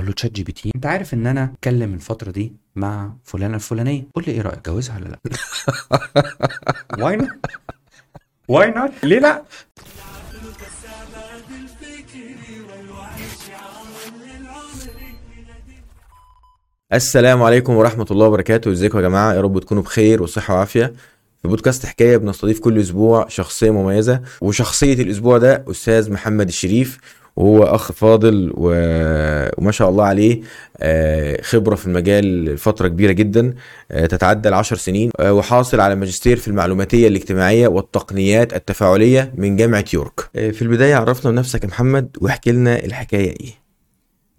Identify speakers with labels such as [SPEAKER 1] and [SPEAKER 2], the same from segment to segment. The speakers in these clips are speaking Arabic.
[SPEAKER 1] أقول له تشات جي بي تي أنت عارف إن أنا أتكلم الفترة دي مع فلانة الفلانية؟ قول لي إيه رأيك جوزها ولا لأ؟ why not why not ليه لأ؟
[SPEAKER 2] السلام عليكم ورحمة الله وبركاته. إزيكم يا جماعة؟ يا رب تكونوا بخير وصحة وعافية. في بودكاست حكاية بنستضيف كل أسبوع شخصية مميزة وشخصية الأسبوع ده أستاذ محمد الشريف. وهو أخ فاضل و... وما شاء الله عليه آه، خبرة في المجال فترة كبيرة جدا آه، تتعدى العشر سنين آه، وحاصل على ماجستير في المعلوماتية الاجتماعية والتقنيات التفاعلية من جامعة يورك. في البداية عرفنا بنفسك يا محمد واحكي لنا الحكاية إيه.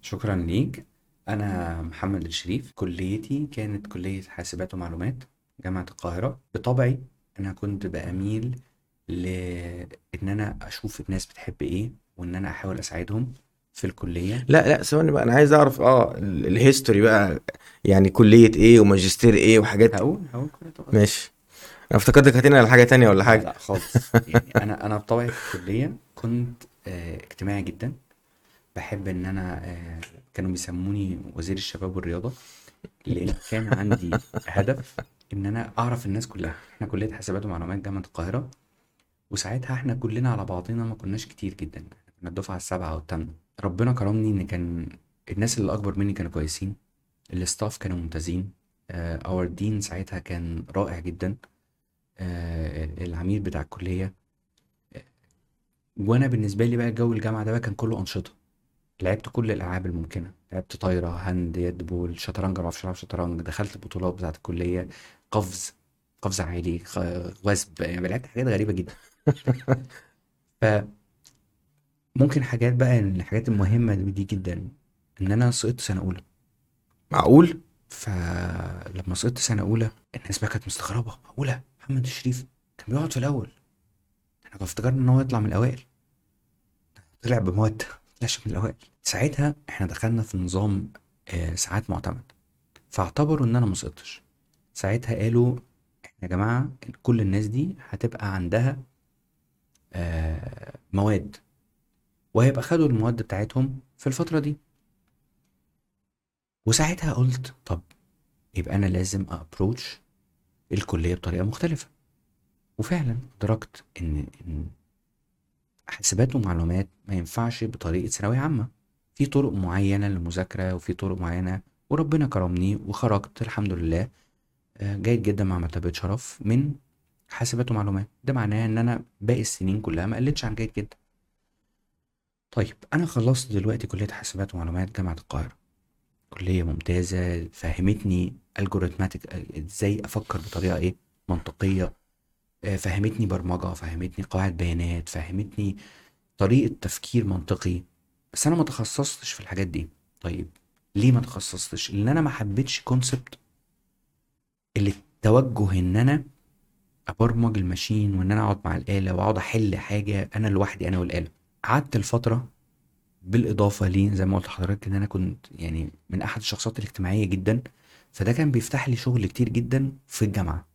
[SPEAKER 1] شكرا ليك. أنا محمد الشريف. كليتي كانت كلية حاسبات ومعلومات جامعة القاهرة. بطبعي أنا كنت بأميل لأن أنا أشوف الناس بتحب إيه وإن أنا أحاول أساعدهم في الكلية.
[SPEAKER 2] لا لا ثواني بقى أنا عايز أعرف آه ال- الهيستوري بقى يعني كلية إيه وماجستير إيه وحاجات؟
[SPEAKER 1] هقول هقول. كل طبعا
[SPEAKER 2] ماشي. أنا افتكرتك هتنقل على حاجة تانية ولا
[SPEAKER 1] لا
[SPEAKER 2] حاجة؟
[SPEAKER 1] لا خالص. يعني أنا أنا بطبعي في الكلية كنت آه، اجتماعي جدا. بحب إن أنا آه، كانوا بيسموني وزير الشباب والرياضة لأن كان عندي هدف إن أنا أعرف الناس كلها. إحنا كلية حاسبات ومعلومات جامعة القاهرة وساعتها إحنا كلنا على بعضنا ما كناش كتير جدا. كنا الدفعة السابعة والثامنه ربنا كرمني إن كان الناس اللي أكبر مني كانوا كويسين. ال staff كانوا ممتازين. our dean ساعتها كان رائع جدا. آه، العميد بتاع الكلية. وأنا بالنسبة لي بقى جو الجامعة ده بقى كان كله أنشطة. لعبت كل الألعاب الممكنة. لعبت طايرة handball شطرنج ما بعرفش ألعب شطرنج. دخلت البطولات بتاعة الكلية. قفز قفز عالي وثب يعني لعبت حاجات غريبة جدا. ف ممكن حاجات بقى الحاجات المهمة دي جدا إن أنا سقطت سنة أولى.
[SPEAKER 2] معقول؟
[SPEAKER 1] فلما سقطت سنة أولى الناس بقى كانت مستغربة. أولى محمد الشريف كان بيقعد في الأول. إحنا كنا افتكرنا إن هو يطلع من الأوائل. طلع بمواد طلعش من الأوائل. ساعتها إحنا دخلنا في نظام آه، ساعات معتمد. فاعتبروا إن أنا ما سقطتش. ساعتها قالوا إحنا يا جماعة كل الناس دي هتبقى عندها آه، مواد. وهيبقى خدوا المواد بتاعتهم في الفترة دي. وساعتها قلت طب يبقى أنا لازم أبروتش الكلية بطريقة مختلفة. وفعلا أدركت إن إن حاسبات ومعلومات ما ينفعش بطريقة ثانوية عامة. في طرق معينة للمذاكرة وفي طرق معينة وربنا كرمني وخرجت الحمد لله. آه، جيد جدا مع مرتبة شرف من حاسبات ومعلومات. ده معناه إن أنا باقي السنين كلها ما قلتش عن جيد جدا. طيب أنا خلصت دلوقتي كلية حاسبات ومعلومات جامعة القاهرة. كلية ممتازة فهمتني الجوريثماتيك إزاي أفكر بطريقة إيه؟ منطقية. آه، فهمتني برمجة فهمتني قواعد بيانات فهمتني طريقة تفكير منطقي. بس أنا ما تخصصتش في الحاجات دي. طيب ليه ما تخصصتش؟ لأن أنا ما حبيتش كونسبت اللي التوجه إن أنا أبرمج الماشين وإن أنا أقعد مع الآلة وأقعد أحل حاجة أنا لوحدي أنا والآلة. قعدت الفترة بالإضافة لي زي ما قلت لحضرتك إن أنا كنت يعني من أحد الشخصيات الاجتماعية جدا فده كان بيفتح لي شغل كتير جدا في الجامعة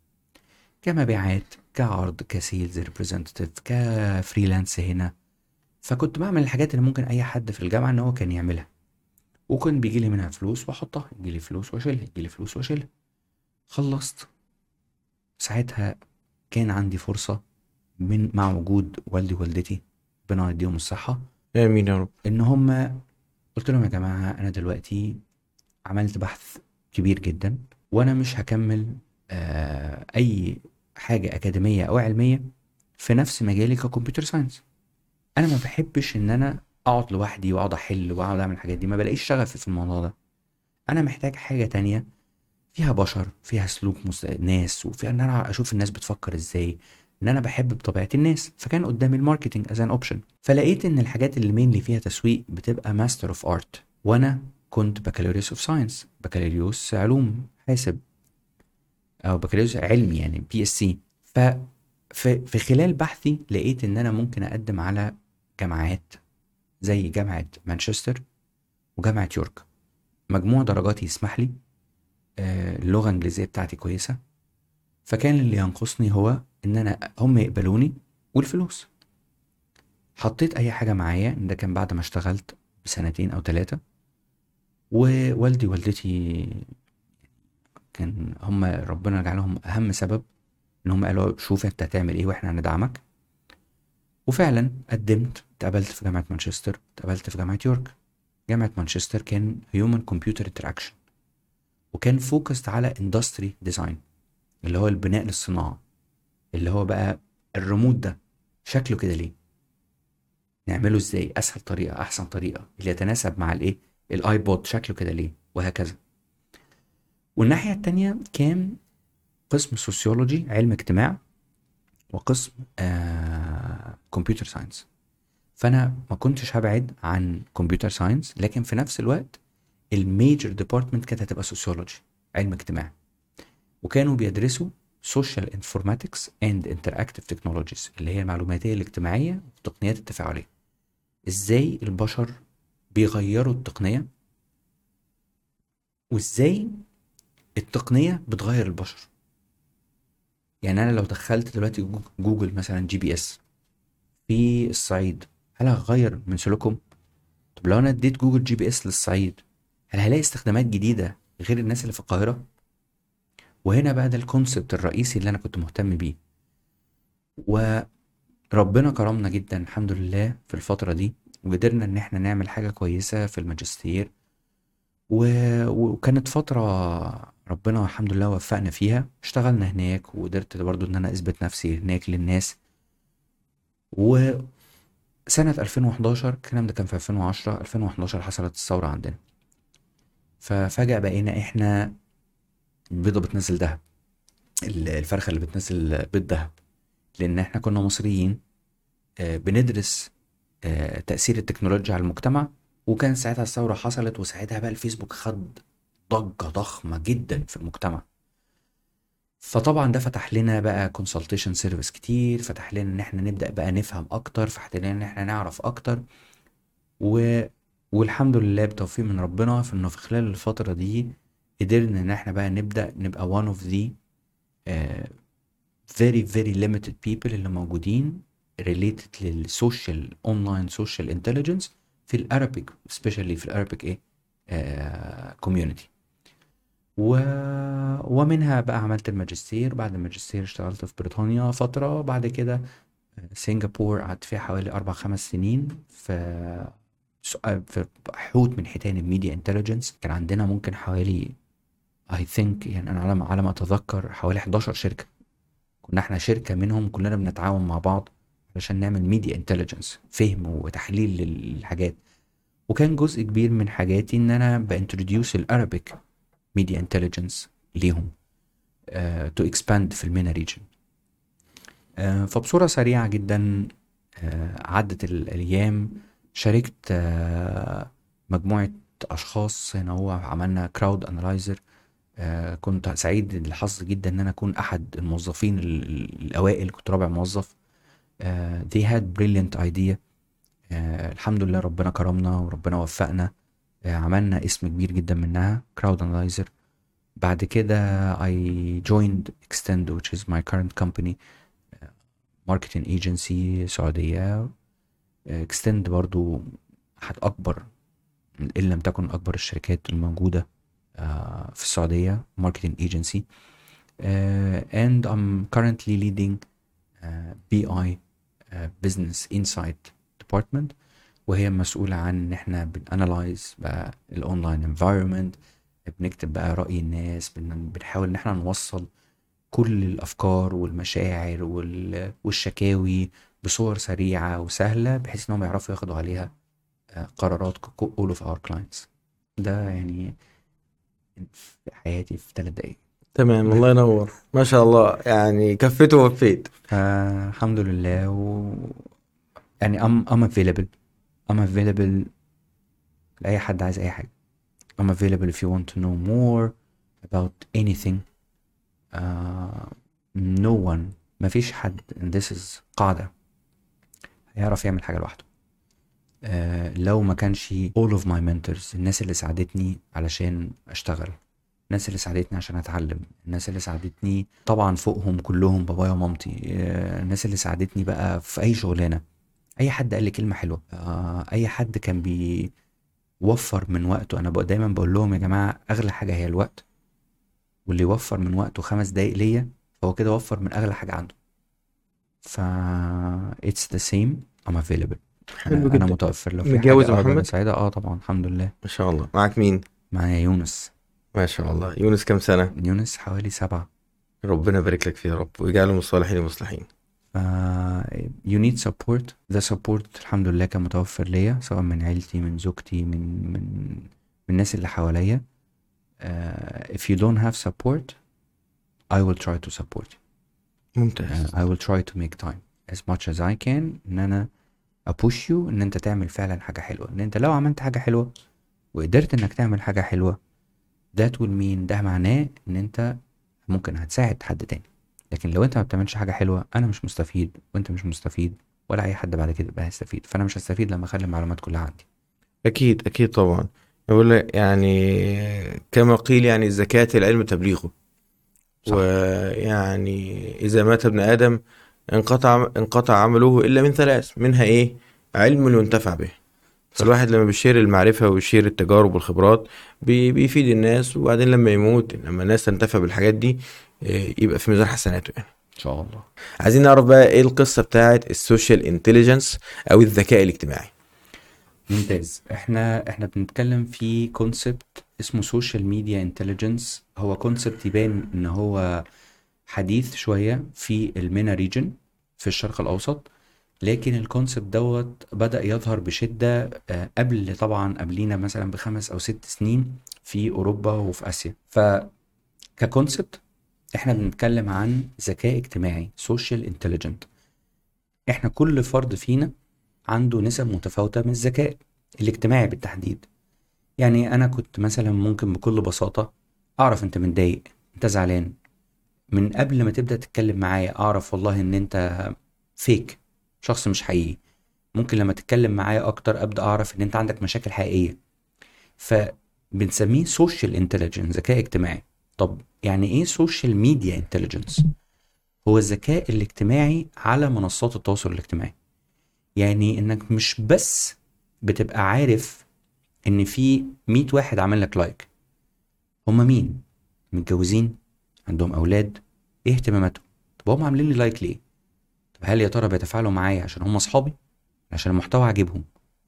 [SPEAKER 1] كمبيعات كعرض ك sales representative ك freelance هنا. فكنت بعمل الحاجات اللي ممكن أي حد في الجامعة إن هو كان يعملها. وكان بيجي لي منها فلوس وأحطها يجي لي فلوس وأشيلها يجي لي فلوس وأشيلها. خلصت. ساعتها كان عندي فرصة من مع وجود والدي ووالدتي ربنا يديهم الصحة.
[SPEAKER 2] آمين يا رب.
[SPEAKER 1] إن هم قلت لهم يا جماعة أنا دلوقتي عملت بحث كبير جدا وأنا مش هكمل آه أي حاجة أكاديمية أو علمية في نفس مجالي ك computer science. أنا ما بحبش إن أنا أقعد لوحدي وأقعد أحل وأقعد أعمل الحاجات دي ما بلاقيش شغف في الموضوع ده. أنا محتاج حاجة تانية فيها بشر فيها سلوك. ناس وفيها إن أنا أشوف الناس بتفكر إزاي إن أنا بحب بطبيعة الناس فكان قدامي ال marketing as an option فلقيت إن الحاجات اللي mainly فيها تسويق بتبقى master of art وأنا كنت بكالوريوس of science بكالوريوس علوم حاسب أو بكالوريوس علمي يعني BSc ف في خلال بحثي لقيت إن أنا ممكن أقدم على جامعات زي جامعة مانشستر وجامعة يورك. مجموع درجاتي يسمح لي آه، اللغة الإنجليزية بتاعتي كويسة. فكان اللي ينقصني هو إن أنا هم يقبلوني والفلوس. حطيت أي حاجة معايا ده كان بعد ما اشتغلت بسنتين أو ثلاثة ووالدي ووالدتي كان هم ربنا جعلهم أهم سبب إن هم قالوا شوف أنت هتعمل إيه وإحنا هندعمك. وفعلا قدمت اتقبلت في جامعة مانشستر اتقبلت في جامعة يورك. جامعة مانشستر كان human computer interaction وكان focused على industry design اللي هو البناء للصناعة اللي هو بقى الريموت ده. شكله كده ليه؟ نعمله إزاي؟ أسهل طريقة أحسن طريقة اللي يتناسب مع الإيه؟ ال iPod. شكله كده ليه؟ وهكذا. والناحية التانية كان قسم sociology علم اجتماع وقسم computer science فأنا ما كنتش هبعد عن computer science لكن في نفس الوقت ال major department كانت هتبقى sociology علم اجتماع. وكانوا بيدرسوا social informatics and interactive technologies اللي هي المعلوماتية الاجتماعية والتقنيات التفاعلية. إزاي البشر بيغيروا التقنية؟ وإزاي التقنية بتغير البشر؟ يعني أنا لو دخلت دلوقتي Goo- Google مثلا GPS في الصعيد هل هغير من سلوكهم؟ طب لو أنا اديت Google GPS للصعيد هل هلاقي استخدامات جديدة غير الناس اللي في القاهرة؟ وهنا بقى ده ال concept الرئيسي اللي أنا كنت مهتم بيه. وربنا كرمنا جدا الحمد لله في الفترة دي وقدرنا إن إحنا نعمل حاجة كويسة في الماجستير. و... وكانت فترة ربنا الحمد لله وفقنا فيها. اشتغلنا هناك وقدرت برضو إن أنا أثبت نفسي هناك للناس. وسنة 2011 الكلام ده كان في 2010 2011 حصلت الثورة عندنا. ففجأة بقينا إحنا البيضة بتنزل دهب. ال- الفرخة اللي بتنزل بيض دهب. لأن إحنا كنا مصريين آه، بندرس آه، تأثير التكنولوجيا على المجتمع وكان ساعتها الثورة حصلت وساعتها بقى الفيسبوك خد ضجة ضخمة جدا في المجتمع. فطبعا ده فتح لنا بقى consultation service كتير فتح لنا إن إحنا نبدأ بقى نفهم أكتر فتح لنا إن إحنا نعرف أكتر. و... والحمد لله بتوفيق من ربنا في إنه في خلال الفترة دي قدرنا إن إحنا بقى نبدأ نبقى one of the uh, very very limited people اللي موجودين related لل social online social intelligence في ال Arabic especially في ال Arabic إيه community و... ومنها بقى عملت الماجستير. بعد الماجستير اشتغلت في بريطانيا فترة. بعد كده سنغافور قعدت فيها حوالي أربع خمس سنين في في حوت من حيتان ال media intelligence كان عندنا ممكن حوالي I think يعني أنا على ما على ما أتذكر حوالي 11 شركة. كنا إحنا شركة منهم كلنا بنتعاون مع بعض علشان نعمل media intelligence فهم وتحليل للحاجات. وكان جزء كبير من حاجاتي إن أنا ب introduce ال Arabic media intelligence ليهم to expand في ال MENA region فبصورة سريعة جدا آه، عدت الأيام شاركت آه، مجموعة أشخاص هنا هو عملنا Crowd Analyzer كنت سعيد الحظ جدا إن أنا أكون أحد الموظفين ال- ال- الأوائل كنت رابع موظف. آه، they had brilliant idea. آه، الحمد لله ربنا كرمنا وربنا وفقنا. آه، عملنا اسم كبير جدا منها crowd analyzer. بعد كده I joined Extend which is my current company. آه، marketing agency سعودية. آه، Extend برضو أحد أكبر إن لم تكن أكبر الشركات الموجودة. آه، في السعودية آه، and I'm currently leading آه، BI آه، Business Insight Department. وهي مسؤولة عن إن إحنا بن analyze بقى ال online environment بنكتب بقى رأي الناس بن- بنحاول إن إحنا نوصل كل الأفكار والمشاعر وال- والشكاوي بصور سريعة وسهلة بحيث إنهم يعرفوا ياخدوا عليها آه، قرارات all of our clients. ده يعني في حياتي في ثلاث دقايق.
[SPEAKER 2] تمام الله ينور. ما شاء الله. يعني كفيت ووفيت.
[SPEAKER 1] فالحمد لله و يعني I'm, I'm available. I'm available لأي حد عايز أي حاجة. I'm available if you want to know more about anything. uh, no one. مفيش حد. And this is قاعدة. هيعرف يعمل حاجة لوحده. لو ما كانش all of my mentors الناس اللي ساعدتني علشان أشتغل الناس اللي ساعدتني عشان أتعلم الناس اللي ساعدتني طبعا فوقهم كلهم بابايا ومامتي آه، الناس اللي ساعدتني بقى في أي شغلانة. أي حد قال لي كلمة حلوة آه، أي حد كان بي وفر من وقته أنا بق- دايما بقول لهم يا جماعة أغلى حاجة هي الوقت واللي يوفر من وقته خمس دقايق ليا فهو كده وفر من أغلى حاجة عنده. ف it's the same I'm available.
[SPEAKER 2] حلو
[SPEAKER 1] أنا,
[SPEAKER 2] جدا.
[SPEAKER 1] متوفر لو في
[SPEAKER 2] متجوز
[SPEAKER 1] أقدر
[SPEAKER 2] محمد؟
[SPEAKER 1] اساعدها آه طبعا الحمد لله.
[SPEAKER 2] ما شاء الله. معاك مين؟
[SPEAKER 1] معايا يونس.
[SPEAKER 2] ما شاء الله. يونس كام سنة؟
[SPEAKER 1] يونس حوالي سبعة.
[SPEAKER 2] ربنا يبارك لك فيه يا رب ويجعله من الصالحين المصلحين
[SPEAKER 1] you need support. the support الحمد لله كان متوفر ليا سواء من عيلتي من زوجتي من من من الناس اللي حواليا. uh, if you don't have support I will try to support you.
[SPEAKER 2] ممتاز.
[SPEAKER 1] Uh, I will try to make time. As much as I can إن أنا ابوش يو إن أنت تعمل فعلا حاجة حلوة. إن أنت لو عملت حاجة حلوة وقدرت إنك تعمل حاجة حلوة that will mean ده معناه إن أنت ممكن هتساعد حد تاني. لكن لو أنت ما بتعملش حاجة حلوة أنا مش مستفيد وأنت مش مستفيد ولا أي حد بعد كده يبقى هيستفيد. فأنا مش هستفيد لما أخلي المعلومات كلها عندي.
[SPEAKER 2] أكيد أكيد طبعا. يقول يعني كما قيل يعني زكاة العلم تبليغه.
[SPEAKER 1] صح.
[SPEAKER 2] ويعني إذا مات ابن آدم انقطع انقطع عمله إلا من ثلاث منها إيه؟ علم ينتفع به. فالواحد لما بي share المعرفة وي share التجارب والخبرات بي- بيفيد الناس وبعدين لما يموت لما الناس تنتفع بالحاجات دي إيه، يبقى في ميزان حسناته يعني.
[SPEAKER 1] إن شاء الله.
[SPEAKER 2] عايزين نعرف بقى إيه القصة بتاعت ال social intelligence أو الذكاء الاجتماعي؟
[SPEAKER 1] ممتاز. إحنا إحنا بنتكلم في concept اسمه social media intelligence هو concept يبان إن هو حديث شوية في ال MENA region في الشرق الأوسط. لكن ال concept دوت بدأ يظهر بشدة آه، قبل طبعا قبلينا مثلا بخمس أو ست سنين في أوروبا وفي آسيا. ف ك concept إحنا بنتكلم عن ذكاء اجتماعي social intelligence إحنا كل فرد فينا عنده نسب متفاوتة من الذكاء الاجتماعي بالتحديد. يعني أنا كنت مثلا ممكن بكل بساطة أعرف أنت متضايق أنت زعلان من قبل ما تبدأ تتكلم معايا أعرف والله إن أنت فيك شخص مش حقيقي. ممكن لما تتكلم معايا أكتر أبدأ أعرف إن أنت عندك مشاكل حقيقية. فبنسميه social intelligence ذكاء اجتماعي. طب يعني إيه social media intelligence هو الذكاء الاجتماعي على منصات التواصل الاجتماعي. يعني إنك مش بس بتبقى عارف إن في 100 واحد عامل لك like هما مين؟ متجوزين؟ عندهم أولاد إيه اهتماماتهم؟ طب هم عاملين لي like ليه؟ طب هل يا ترى بيتفاعلوا معايا عشان هم أصحابي؟ عشان المحتوى عاجبهم.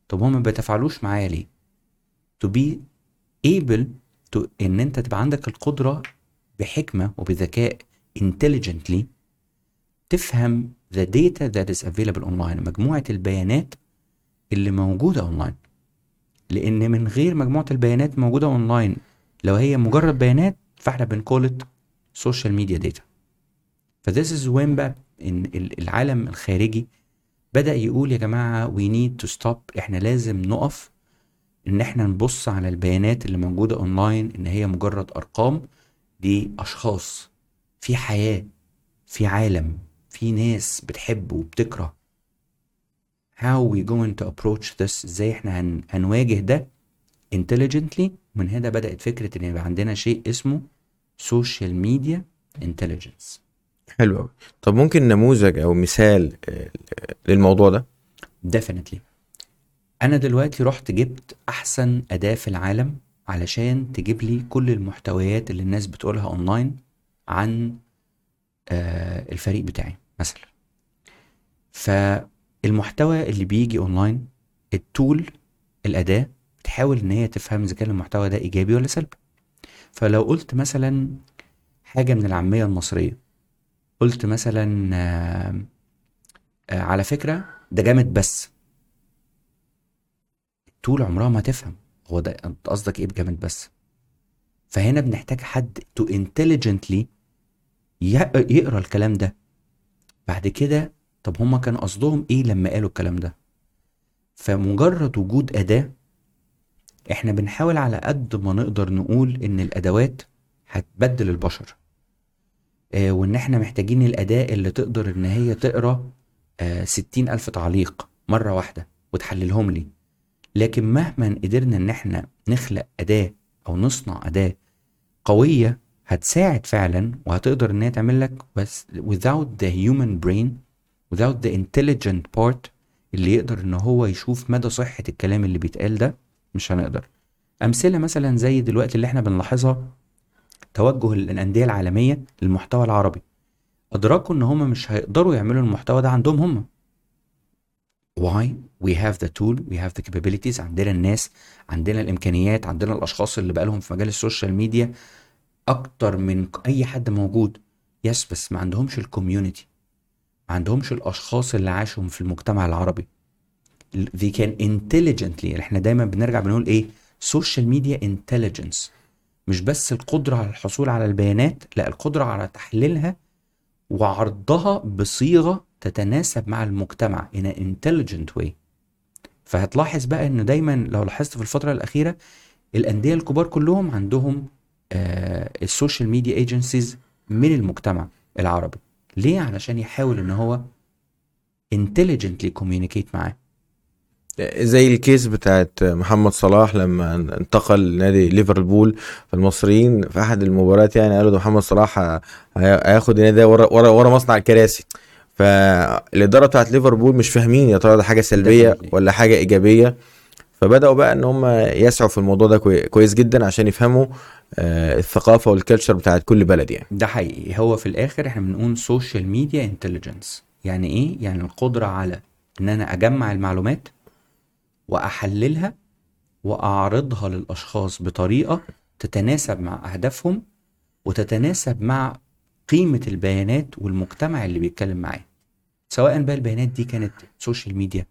[SPEAKER 1] طب هم ما بيتفاعلوش معايا ليه؟ To be able to إن أنت تبقى عندك القدرة بحكمة وبذكاء intelligently تفهم the data that is available online مجموعة البيانات اللي موجودة اونلاين لأن من غير مجموعة البيانات موجودة اونلاين لو هي مجرد بيانات فإحنا بنقول social media data. ف this is when بقى إن ال- العالم الخارجي بدأ يقول يا جماعة we need to stop. إحنا لازم نقف إن إحنا نبص على البيانات اللي موجودة اونلاين إن هي مجرد أرقام دي أشخاص في حياة في عالم في ناس بتحب وبتكره. How we going to approach this إزاي إحنا هن... هنواجه ده intelligently من هنا بدأت فكرة إن يبقى عندنا شيء اسمه social media intelligence.
[SPEAKER 2] حلو قوي طب ممكن نموذج أو مثال آه، للموضوع ده؟
[SPEAKER 1] Definitely. أنا دلوقتي رحت جبت أحسن أداة في العالم علشان تجيب لي كل المحتويات اللي الناس بتقولها اونلاين عن آه الفريق بتاعي مثلا. فالمحتوى اللي بيجي online ال tool الأداة بتحاول إن هي تفهم إذا كان المحتوى ده إيجابي ولا سلبي. فلو قلت مثلا حاجة من العامية المصرية قلت مثلا آه على فكرة ده جامد بس. طول عمرها ما تفهم هو ده أنت قصدك إيه بجامد بس. فهنا بنحتاج حد تو intelligently ي- يقرأ الكلام ده. بعد كده طب هما كان قصدهم إيه لما قالوا الكلام ده؟ فمجرد وجود أداة إحنا بنحاول على قد ما نقدر نقول إن الأدوات هتبدل البشر. آه وإن إحنا محتاجين الأداة اللي تقدر إن هي تقرأ آه ستين ألف تعليق مرة واحدة وتحللهم لي. لكن مهما قدرنا إن إحنا نخلق أداة أو نصنع أداة قوية هتساعد فعلا وهتقدر إن هي تعمل لك بس without the human brain without the intelligent part اللي يقدر إن هو يشوف مدى صحة الكلام اللي بيتقال ده. مش هنقدر. أمثلة مثلا زي دلوقتي اللي إحنا بنلاحظها توجه الأندية العالمية للمحتوى العربي. أدركوا إن هم مش هيقدروا يعملوا المحتوى ده عندهم هم why? We have the tool. We have the capabilities. عندنا الناس. عندنا الإمكانيات. عندنا الأشخاص اللي بقالهم في مجال ال social media أكتر من أي حد موجود. yes بس ما عندهمش ال community ما عندهمش الأشخاص اللي عاشوا في المجتمع العربي. They can intelligently إحنا دايما بنرجع بنقول إيه؟ social media intelligence مش بس القدرة على الحصول على البيانات لا القدرة على تحليلها وعرضها بصيغة تتناسب مع المجتمع in an intelligent way. فهتلاحظ بقى إنه دايما لو لاحظت في الفترة الأخيرة الأندية الكبار كلهم عندهم ال social media agencies من المجتمع العربي. ليه؟ علشان يحاول إن هو intelligently communicate معاه.
[SPEAKER 2] زي ال case بتاعت محمد صلاح لما انتقل لنادي ليفربول فالمصريين في أحد المباريات يعني قالوا ده محمد صلاح هياخد النادي ده ورا ورا ورا مصنع الكراسي. فالإدارة بتاعت ليفربول مش فاهمين يا ترى ده حاجة
[SPEAKER 1] سلبية.
[SPEAKER 2] ولا حاجة إيجابية. فبدأوا بقى إن هم يسعوا في الموضوع ده كوي- كويس جدا عشان يفهموا آه، الثقافة وال culture بتاعت كل بلد يعني.
[SPEAKER 1] ده حقيقي. هو في الآخر إحنا بنقول social media intelligence يعني إيه؟ يعني القدرة على إن أنا أجمع المعلومات وأحللها وأعرضها للأشخاص بطريقة تتناسب مع أهدافهم وتتناسب مع قيمة البيانات والمجتمع اللي بيتكلم معاه. سواء بقى البيانات دي كانت social media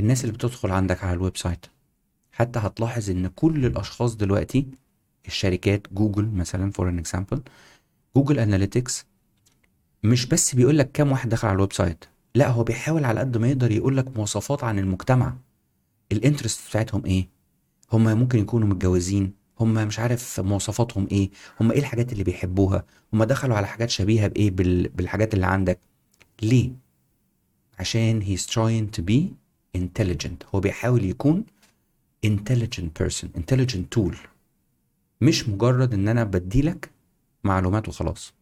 [SPEAKER 1] الناس اللي بتدخل عندك على ال website. حتى هتلاحظ إن كل الأشخاص دلوقتي الشركات جوجل مثلا for an example Google Analytics مش بس بيقول لك كام واحد دخل على ال website لا هو بيحاول على قد ما يقدر يقول لك مواصفات عن المجتمع. الانترست بتاعتهم إيه؟ هم ممكن يكونوا متجوزين هم مش عارف مواصفاتهم إيه هم إيه الحاجات اللي بيحبوها هم دخلوا على حاجات شبيهة بإيه بال... بالحاجات اللي عندك. ليه؟ عشان he's trying to be intelligent. هو بيحاول يكون intelligent person intelligent tool. مش مجرد إن أنا بديلك معلومات وخلاص.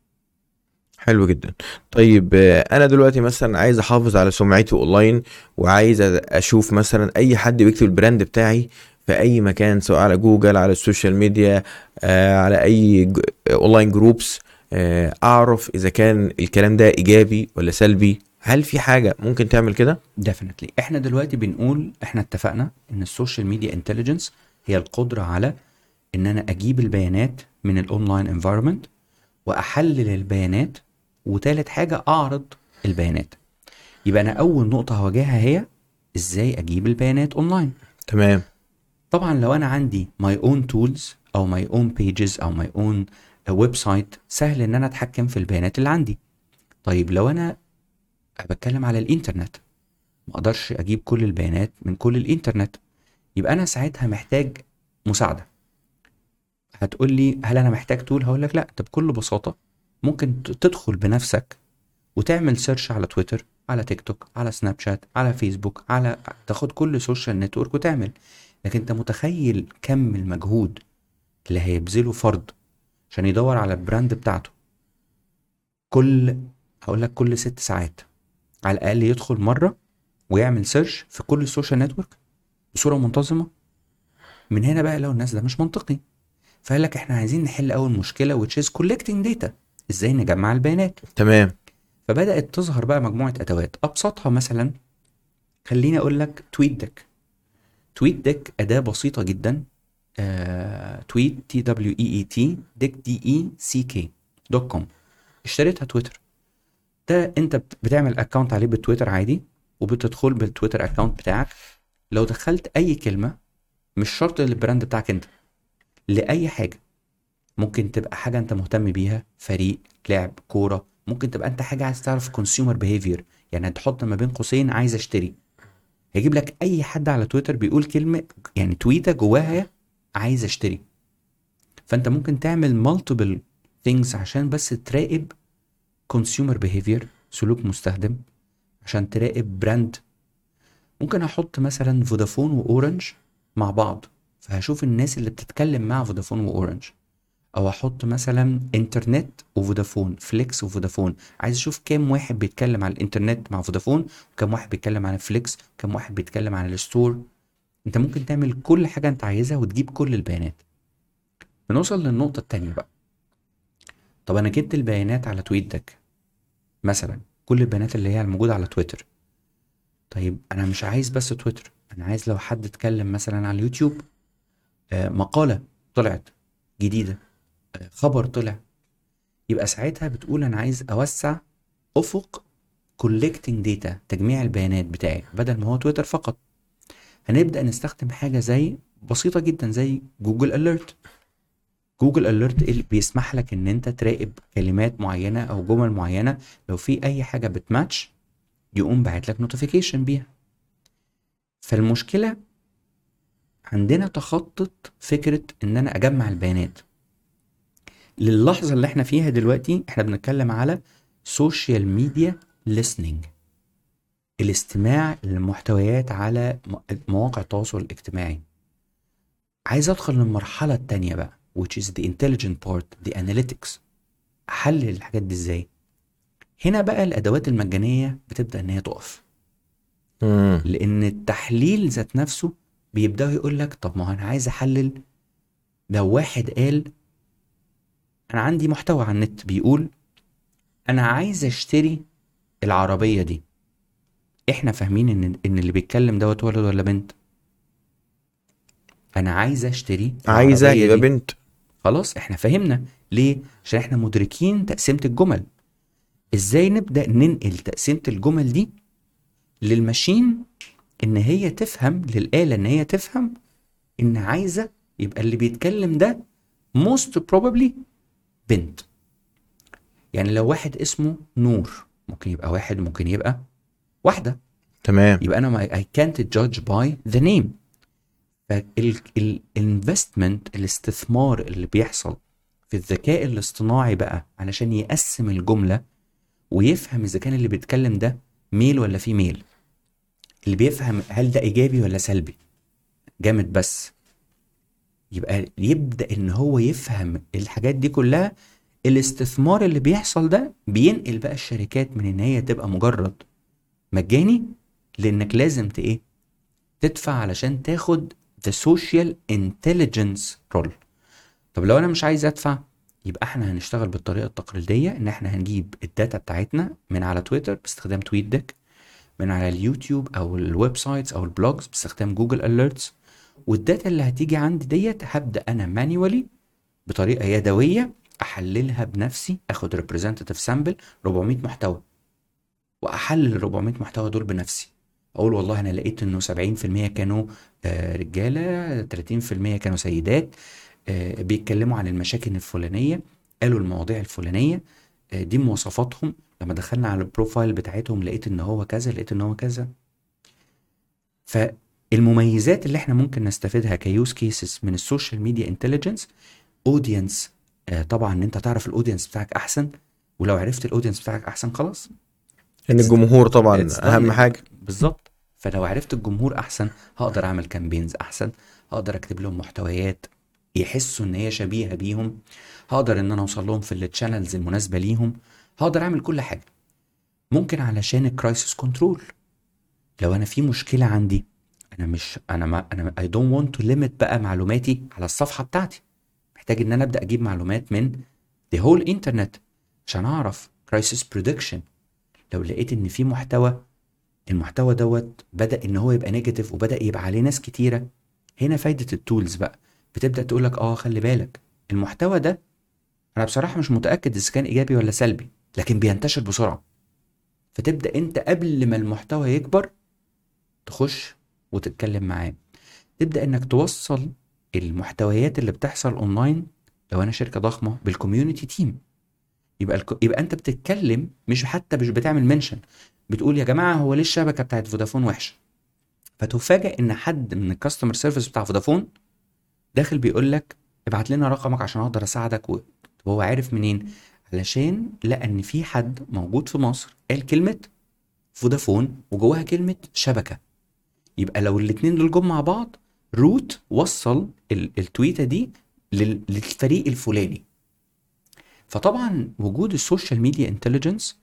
[SPEAKER 2] حلو جدا. طيب آه، أنا دلوقتي مثلا عايز أحافظ على سمعتي أونلاين وعايز أشوف مثلا أي حد بيكتب ال brand بتاعي في أي مكان سواء على جوجل على ال social media آه، على أي online groups آه، أعرف إذا كان الكلام ده إيجابي ولا سلبي. هل في حاجة ممكن تعمل كده؟
[SPEAKER 1] Definitely. إحنا دلوقتي بنقول إحنا اتفقنا إن ال social media intelligence هي القدرة على إن أنا أجيب البيانات من ال online environment وأحلل البيانات وتالت حاجة أعرض البيانات. يبقى أنا أول نقطة هواجهها هي إزاي أجيب البيانات أونلاين.
[SPEAKER 2] تمام.
[SPEAKER 1] طبعا لو أنا عندي my own tools أو my own pages أو my own website سهل إن أنا أتحكم في البيانات اللي عندي. طيب لو أنا بتكلم على الإنترنت ما أقدرش أجيب كل البيانات من كل الإنترنت يبقى أنا ساعتها محتاج مساعدة. هتقول لي هل أنا محتاج tool هقول لك لا. انت بكل بساطة ممكن تدخل بنفسك وتعمل search على تويتر على تيك توك على سناب شات على فيسبوك على تاخد كل social network وتعمل. لكن انت متخيل كم المجهود اللي هيبذله فرد عشان يدور على ال brand بتاعته؟ كل هقول لك كل ست ساعات على الأقل يدخل مرة ويعمل search في كل ال social network بصورة منتظمة. من هنا بقى لو الناس ده مش منطقي. فقال لك إحنا عايزين نحل أول مشكلة which is collecting إزاي نجمع البيانات؟
[SPEAKER 2] تمام.
[SPEAKER 1] فبدأت تظهر بقى مجموعة أدوات. أبسطها مثلا خليني أقول لك TweetDeck TweetDeck أداة بسيطة جدا. Tweet T W E E T Deck D E C K dot com اشتريتها تويتر. ده أنت بت- بتعمل account عليه بالتويتر عادي وبتدخل بالتويتر account بتاعك. لو دخلت أي كلمة مش شرط لل brand بتاعك أنت لأي حاجة. ممكن تبقى حاجة أنت مهتم بيها فريق لعب كورة ممكن تبقى أنت حاجة عايز تعرف consumer behavior يعني تحط ما بين قوسين عايز أشتري. هيجيب لك أي حد على تويتر بيقول كلمة يعني tweet ة جواها عايز أشتري. فأنت ممكن تعمل multiple things عشان بس تراقب consumer behavior سلوك مستخدم عشان تراقب brand ممكن أحط مثلا فودافون واورنج مع بعض فهشوف الناس اللي بتتكلم مع فودافون واورنج أو أحط مثلا إنترنت وفودافون فليكس وفودافون. عايز أشوف كام واحد بيتكلم على الإنترنت مع فودافون وكام واحد بيتكلم على فليكس وكام واحد بيتكلم على ال store. أنت ممكن تعمل كل حاجة أنت عايزها وتجيب كل البيانات. بنوصل للنقطة التانية بقى. طب أنا جبت البيانات على TweetDeck. مثلا كل البيانات اللي هي الموجودة على تويتر. طيب أنا مش عايز بس تويتر. أنا عايز لو حد اتكلم مثلا على اليوتيوب. آه، مقالة طلعت جديدة. خبر طلع. يبقى ساعتها بتقول أنا عايز أوسع أفق collecting data تجميع البيانات بتاعي بدل ما هو تويتر فقط. هنبدأ نستخدم حاجة زي بسيطة جدا زي Google Alert. Google Alert اللي بيسمح لك إن أنت تراقب كلمات معينة أو جمل معينة؟ لو في أي حاجة بتماتش يقوم باعت لك notification بيها. فالمشكلة عندنا تخطت فكرة إن أنا أجمع البيانات. للحظة اللي إحنا فيها دلوقتي إحنا بنتكلم على social media listening. الاستماع للمحتويات على مواقع التواصل الاجتماعي. عايز أدخل للمرحلة التانية بقى which is the intelligent part the analytics. أحلل الحاجات دي إزاي؟ هنا بقى الأدوات المجانية بتبدأ إن هي تقف. لأن التحليل ذات نفسه بيبدأ يقول لك طب ما أنا عايز أحلل لو واحد قال أنا عندي محتوى على النت بيقول أنا عايز أشتري العربية دي. إحنا فاهمين إن إن اللي بيتكلم دوت ولد ولا بنت؟ أنا عايز أشتري
[SPEAKER 2] عايزة
[SPEAKER 1] العربية
[SPEAKER 2] يبقى. بنت.
[SPEAKER 1] خلاص إحنا فهمنا. ليه؟ عشان إحنا مدركين تقسيمة الجمل. إزاي نبدأ ننقل تقسيمة الجمل دي للماشين إن هي تفهم للآلة إن هي تفهم إن عايزة يبقى اللي بيتكلم ده most probably بنت. يعني لو واحد اسمه نور ممكن يبقى واحد ممكن يبقى واحدة.
[SPEAKER 2] تمام.
[SPEAKER 1] يبقى أنا I can't judge by the name. فالانفستمنت الاستثمار اللي بيحصل في الذكاء الاصطناعي بقى علشان يقسم الجملة ويفهم إذا كان اللي بيتكلم ده ميل ولا في ميل اللي بيفهم هل ده إيجابي ولا سلبي. جامد بس. يبقى يبدأ إن هو يفهم الحاجات دي كلها الاستثمار اللي بيحصل ده بينقل بقى الشركات من إن هي تبقى مجرد مجاني لإنك لازم إيه؟ تدفع علشان تاخد the social intelligence role. طب لو أنا مش عايز أدفع يبقى إحنا هنشتغل بالطريقة التقليدية إن إحنا هنجيب ال data بتاعتنا من على تويتر باستخدام TweetDeck من على اليوتيوب أو ال websites أو ال blogs باستخدام Google Alerts وال data اللي هتيجي عندي ديت هبدأ أنا manually بطريقة يدوية أحللها بنفسي آخد representative sample 400 محتوى وأحلل ال 400 محتوى دول بنفسي. أقول والله أنا لقيت إنه 70% كانوا آه، رجالة 30% كانوا سيدات آه، بيتكلموا عن المشاكل الفلانية قالوا المواضيع الفلانية آه، دي مواصفاتهم. لما دخلنا على ال profile بتاعتهم لقيت إن هو كذا لقيت إن هو كذا. فالمميزات اللي إحنا ممكن نستفيدها ك use cases من ال social media intelligence audience طبعا إن أنت تعرف ال audience بتاعك أحسن ولو عرفت ال audience بتاعك أحسن خلاص.
[SPEAKER 2] إن الجمهور طبعا
[SPEAKER 1] أهم.
[SPEAKER 2] حاجة.
[SPEAKER 1] بالظبط. فلو عرفت الجمهور أحسن هقدر أعمل campaigns أحسن هقدر أكتب لهم محتويات يحسوا إن هي شبيهة بيهم هقدر إن أنا أوصل لهم في ال channels المناسبة ليهم هقدر أعمل كل حاجة. ممكن علشان ال crisis control لو أنا في مشكلة عندي أنا مش أنا ما أنا I don't want to limit بقى معلوماتي على الصفحة بتاعتي. محتاج إن أنا أبدأ أجيب معلومات من the whole internet عشان أعرف crisis prediction لو لقيت إن في محتوى المحتوى دوت بدأ إن هو يبقى negative وبدأ يبقى عليه ناس كتيرة هنا فايدة ال tools بقى. بتبدأ تقول لك آه خلي بالك. المحتوى ده أنا بصراحة مش متأكد إذا كان إيجابي ولا سلبي لكن بينتشر بسرعة. فتبدأ أنت قبل ما المحتوى يكبر تخش وتتكلم معاه. تبدأ إنك توصل المحتويات اللي بتحصل اونلاين لو أنا شركة ضخمة بال community team يبقى. يبقى أنت بتتكلم مش حتى مش بتعمل mention بتقول يا جماعة هو ليه الشبكة بتاعت فودافون وحشة؟ فتفاجئ إن حد من ال customer service بتاع فودافون داخل بيقول لك ابعت لنا رقمك عشان أقدر أساعدك و... طب هو عارف منين؟ علشان لقى إن في حد موجود في مصر قال كلمة فودافون وجواها كلمة شبكة. يبقى لو الاتنين دول جم مع بعض route وصل ال- التويتة دي لل- للفريق الفلاني. فطبعا وجود ال social media intelligence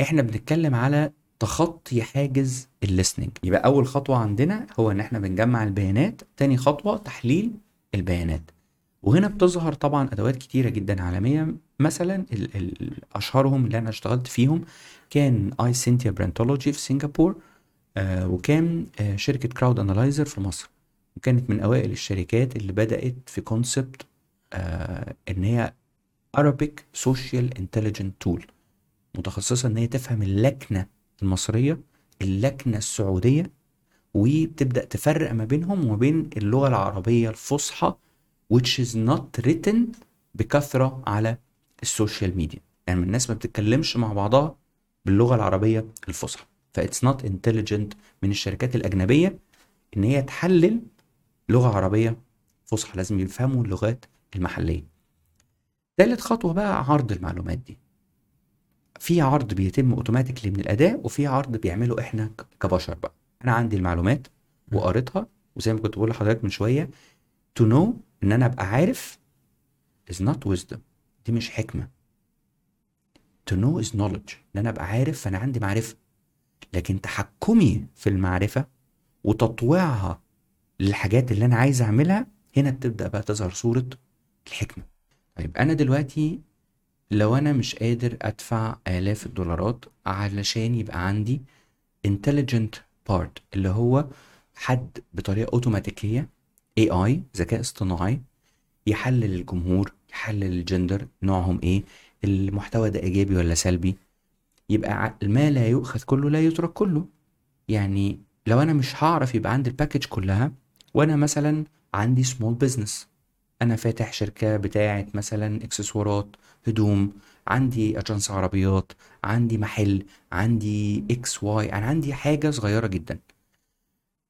[SPEAKER 1] إحنا بنتكلم على تخطي حاجز ال listening يبقى أول خطوة عندنا هو إن إحنا بنجمع البيانات تاني خطوة تحليل البيانات. وهنا بتظهر طبعا أدوات كتيرة جدا عالمية. مثلا أشهرهم اللي أنا اشتغلت فيهم كان اي سينتيا Brandtology في سنغافور وكان آه شركة Crowd Analyzer في مصر. وكانت من أوائل الشركات اللي بدأت في concept آه إن هي Arabic Social Intelligent Tool متخصصة إن هي تفهم اللكنة المصرية اللكنة السعودية وبتبدأ تفرق ما بينهم وما بين اللغة العربية الفصحى which is not written بكثرة على ال social media. يعني الناس ما بتتكلمش مع بعضها باللغة العربية الفصحى. ف it's not intelligent من الشركات الأجنبية إن هي تحلل لغة عربية فصحى. لازم يفهموا اللغات المحلية. تالت خطوة بقى عرض المعلومات دي. في عرض بيتم automatically من الأداة وفي عرض بيعمله إحنا كبشر بقى. أنا عندي المعلومات وقريتها وزي ما كنت بقول لحضرتك من شوية to know إن أنا أبقى عارف is not wisdom. دي مش حكمة. to know is knowledge. إن أنا أبقى عارف فانا عندي معرفة. لكن تحكمي في المعرفة وتطويعها للحاجات اللي أنا عايز أعملها هنا بتبدأ بقى تظهر صورة الحكمة. طيب أنا دلوقتي لو أنا مش قادر أدفع آلاف الدولارات علشان يبقى عندي intelligent part اللي هو حد بطريقة أوتوماتيكية AI ذكاء اصطناعي يحلل الجمهور يحلل الجندر نوعهم إيه المحتوى ده إيجابي ولا سلبي؟ يبقى ما لا يؤخذ كله لا يترك كله. يعني لو أنا مش هعرف يبقى عندي ال package كلها وأنا مثلا عندي small business أنا فاتح شركة بتاعة مثلا إكسسوارات هدوم عندي اجنس عربيات عندي محل عندي X Y أنا عندي حاجة صغيرة جدا.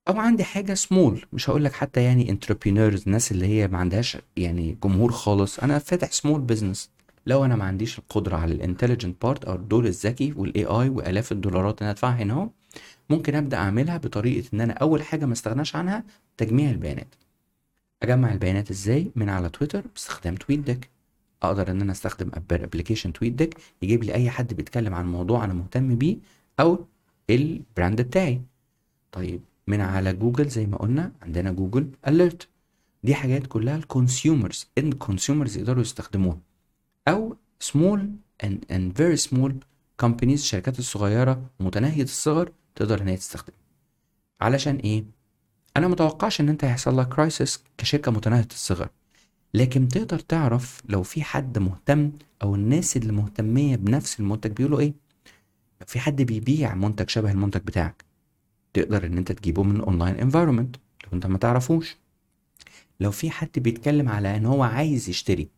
[SPEAKER 1] أو عندي حاجة سمول مش هقول لك حتى يعني entrepreneurs الناس اللي هي ما عندهاش يعني جمهور خالص. أنا فاتح small business لو أنا ما عنديش القدرة على ال intelligent part أو الدور الذكي وال AI وآلاف الدولارات اللي أنا ادفعها هنا أهو ممكن أبدأ أعملها بطريقة إن أنا أول حاجة ما استغناش عنها تجميع البيانات. أجمع البيانات إزاي؟ من على تويتر باستخدام TweetDeck أقدر إن أنا أستخدم application TweetDeck يجيب لي أي حد بيتكلم عن موضوع أنا مهتم بيه أو ال brand بتاعي. طيب من على جوجل زي ما قلنا عندنا Google Alert دي حاجات كلها ال consumers إن consumers يقدروا يستخدموها. أو small and and very small companies الشركات الصغيرة متناهية الصغر تقدر إن هي تستخدم. علشان إيه؟ أنا متوقعش إن أنت هيحصل لك crisis كشركة متناهية الصغر. لكن تقدر تعرف لو في حد مهتم أو الناس اللي مهتمية بنفس المنتج بيقولوا إيه؟ لو في حد بيبيع منتج شبه المنتج بتاعك. تقدر إن أنت تجيبه من online environment لو أنت ما تعرفوش. لو في حد بيتكلم على إن هو عايز يشتري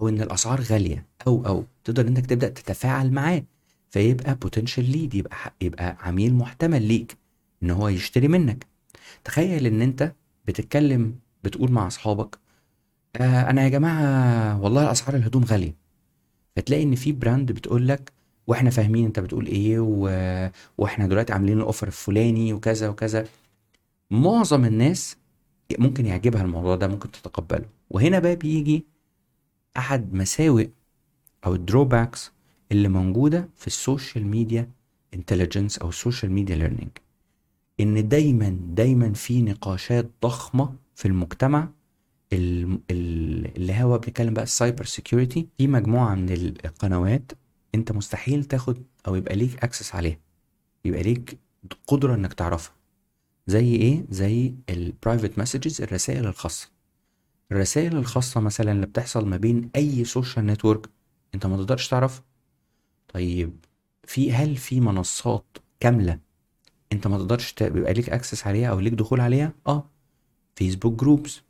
[SPEAKER 1] أو إن الأسعار غالية أو أو تقدر إنك تبدأ تتفاعل معاه فيبقى potential lead يبقى يبقى عميل محتمل ليك إن هو يشتري منك. تخيل إن أنت بتتكلم بتقول مع أصحابك آه أنا يا جماعة والله اسعار الهدوم غالية. فتلاقي إن في براند بتقول لك وإحنا فاهمين أنت بتقول إيه و... وإحنا دلوقتي عاملين ال offer الفلاني وكذا وكذا. معظم الناس ممكن يعجبها الموضوع ده ممكن تتقبله. وهنا بقى بيجي أحد مساوئ أو ال drawbacks اللي موجودة في ال social media intelligence أو ال social media learning إن دايما دايما في نقاشات ضخمة في المجتمع ال- ال- اللي هو بنتكلم بقى ال cyber security في مجموعة من القنوات أنت مستحيل تاخد أو يبقى ليك access عليها. يبقى ليك قدرة إنك تعرفها. زي إيه؟ زي ال private messages الرسائل الخاصة. الرسائل الخاصة مثلا اللي بتحصل ما بين أي social network أنت ما تقدرش تعرفها طيب في هل في منصات كاملة أنت ما تقدرش يبقى ليك access عليها أو ليك دخول عليها؟ آه. فيسبوك groups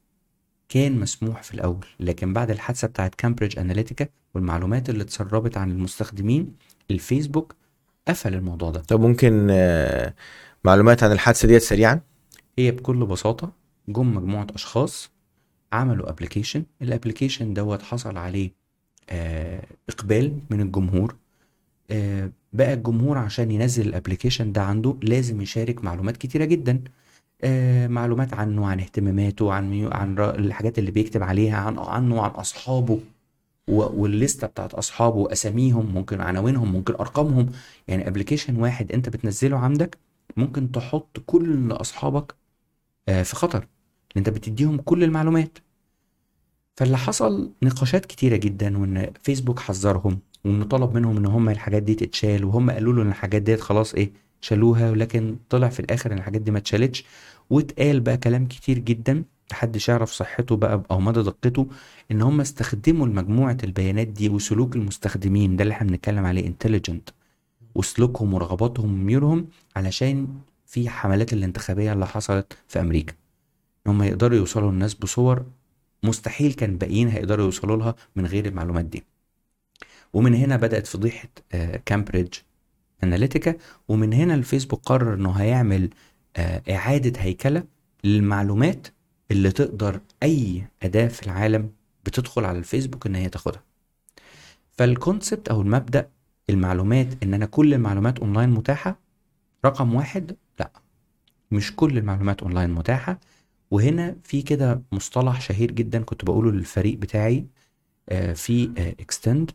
[SPEAKER 1] كان مسموح في الأول لكن بعد الحادثة بتاعت Cambridge Analytica والمعلومات اللي اتسربت عن المستخدمين الفيسبوك قفل الموضوع ده.
[SPEAKER 2] طب ممكن آه، معلومات عن الحادثة ديت سريعا؟
[SPEAKER 1] هي بكل بساطة جم مجموعة أشخاص عملوا ابلكيشن الابلكيشن دوت حصل عليه آه إقبال من الجمهور. آه بقى الجمهور عشان ينزل ال application ده عنده لازم يشارك معلومات كتيرة جدا. آه معلومات عنه عن اهتماماته عن ميوله عن الحاجات اللي بيكتب عليها عن عنه عن أصحابه. و- والليستة بتاعت أصحابه واساميهم ممكن عناوينهم ممكن أرقامهم. يعني application واحد أنت بتنزله عندك ممكن تحط كل أصحابك في خطر. أنت بتديهم كل المعلومات. فاللي حصل نقاشات كتيرة جدا وإن فيسبوك حذرهم وانه طلب منهم إن هم الحاجات دي تتشال وهم قالوا له إن الحاجات ديت خلاص إيه شالوها ولكن طلع في الآخر إن الحاجات دي ما اتشالتش. واتقال بقى كلام كتير جدا محدش يعرف صحته بقى أو مدى دقته إن هم استخدموا مجموعه البيانات دي وسلوك المستخدمين ده اللي إحنا بنتكلم عليه intelligent وسلوكهم ورغباتهم وميولهم علشان في حملات الانتخابية اللي حصلت في أمريكا. إن هم يقدروا يوصلوا للناس بصور مستحيل كان باقيين هيقدروا يوصلوا لها من غير المعلومات دي. ومن هنا بدأت فضيحة آه، Cambridge Analytica ومن هنا الفيسبوك قرر إنه هيعمل آه، إعادة هيكلة للمعلومات اللي تقدر أي أداة في العالم بتدخل على الفيسبوك إن هي تاخدها. فال concept أو المبدأ المعلومات إن أنا كل المعلومات اونلاين متاحة رقم واحد لأ مش كل المعلومات اونلاين متاحة. وهنا في كده مصطلح شهير جدا كنت بقوله للفريق بتاعي آه، في اكستند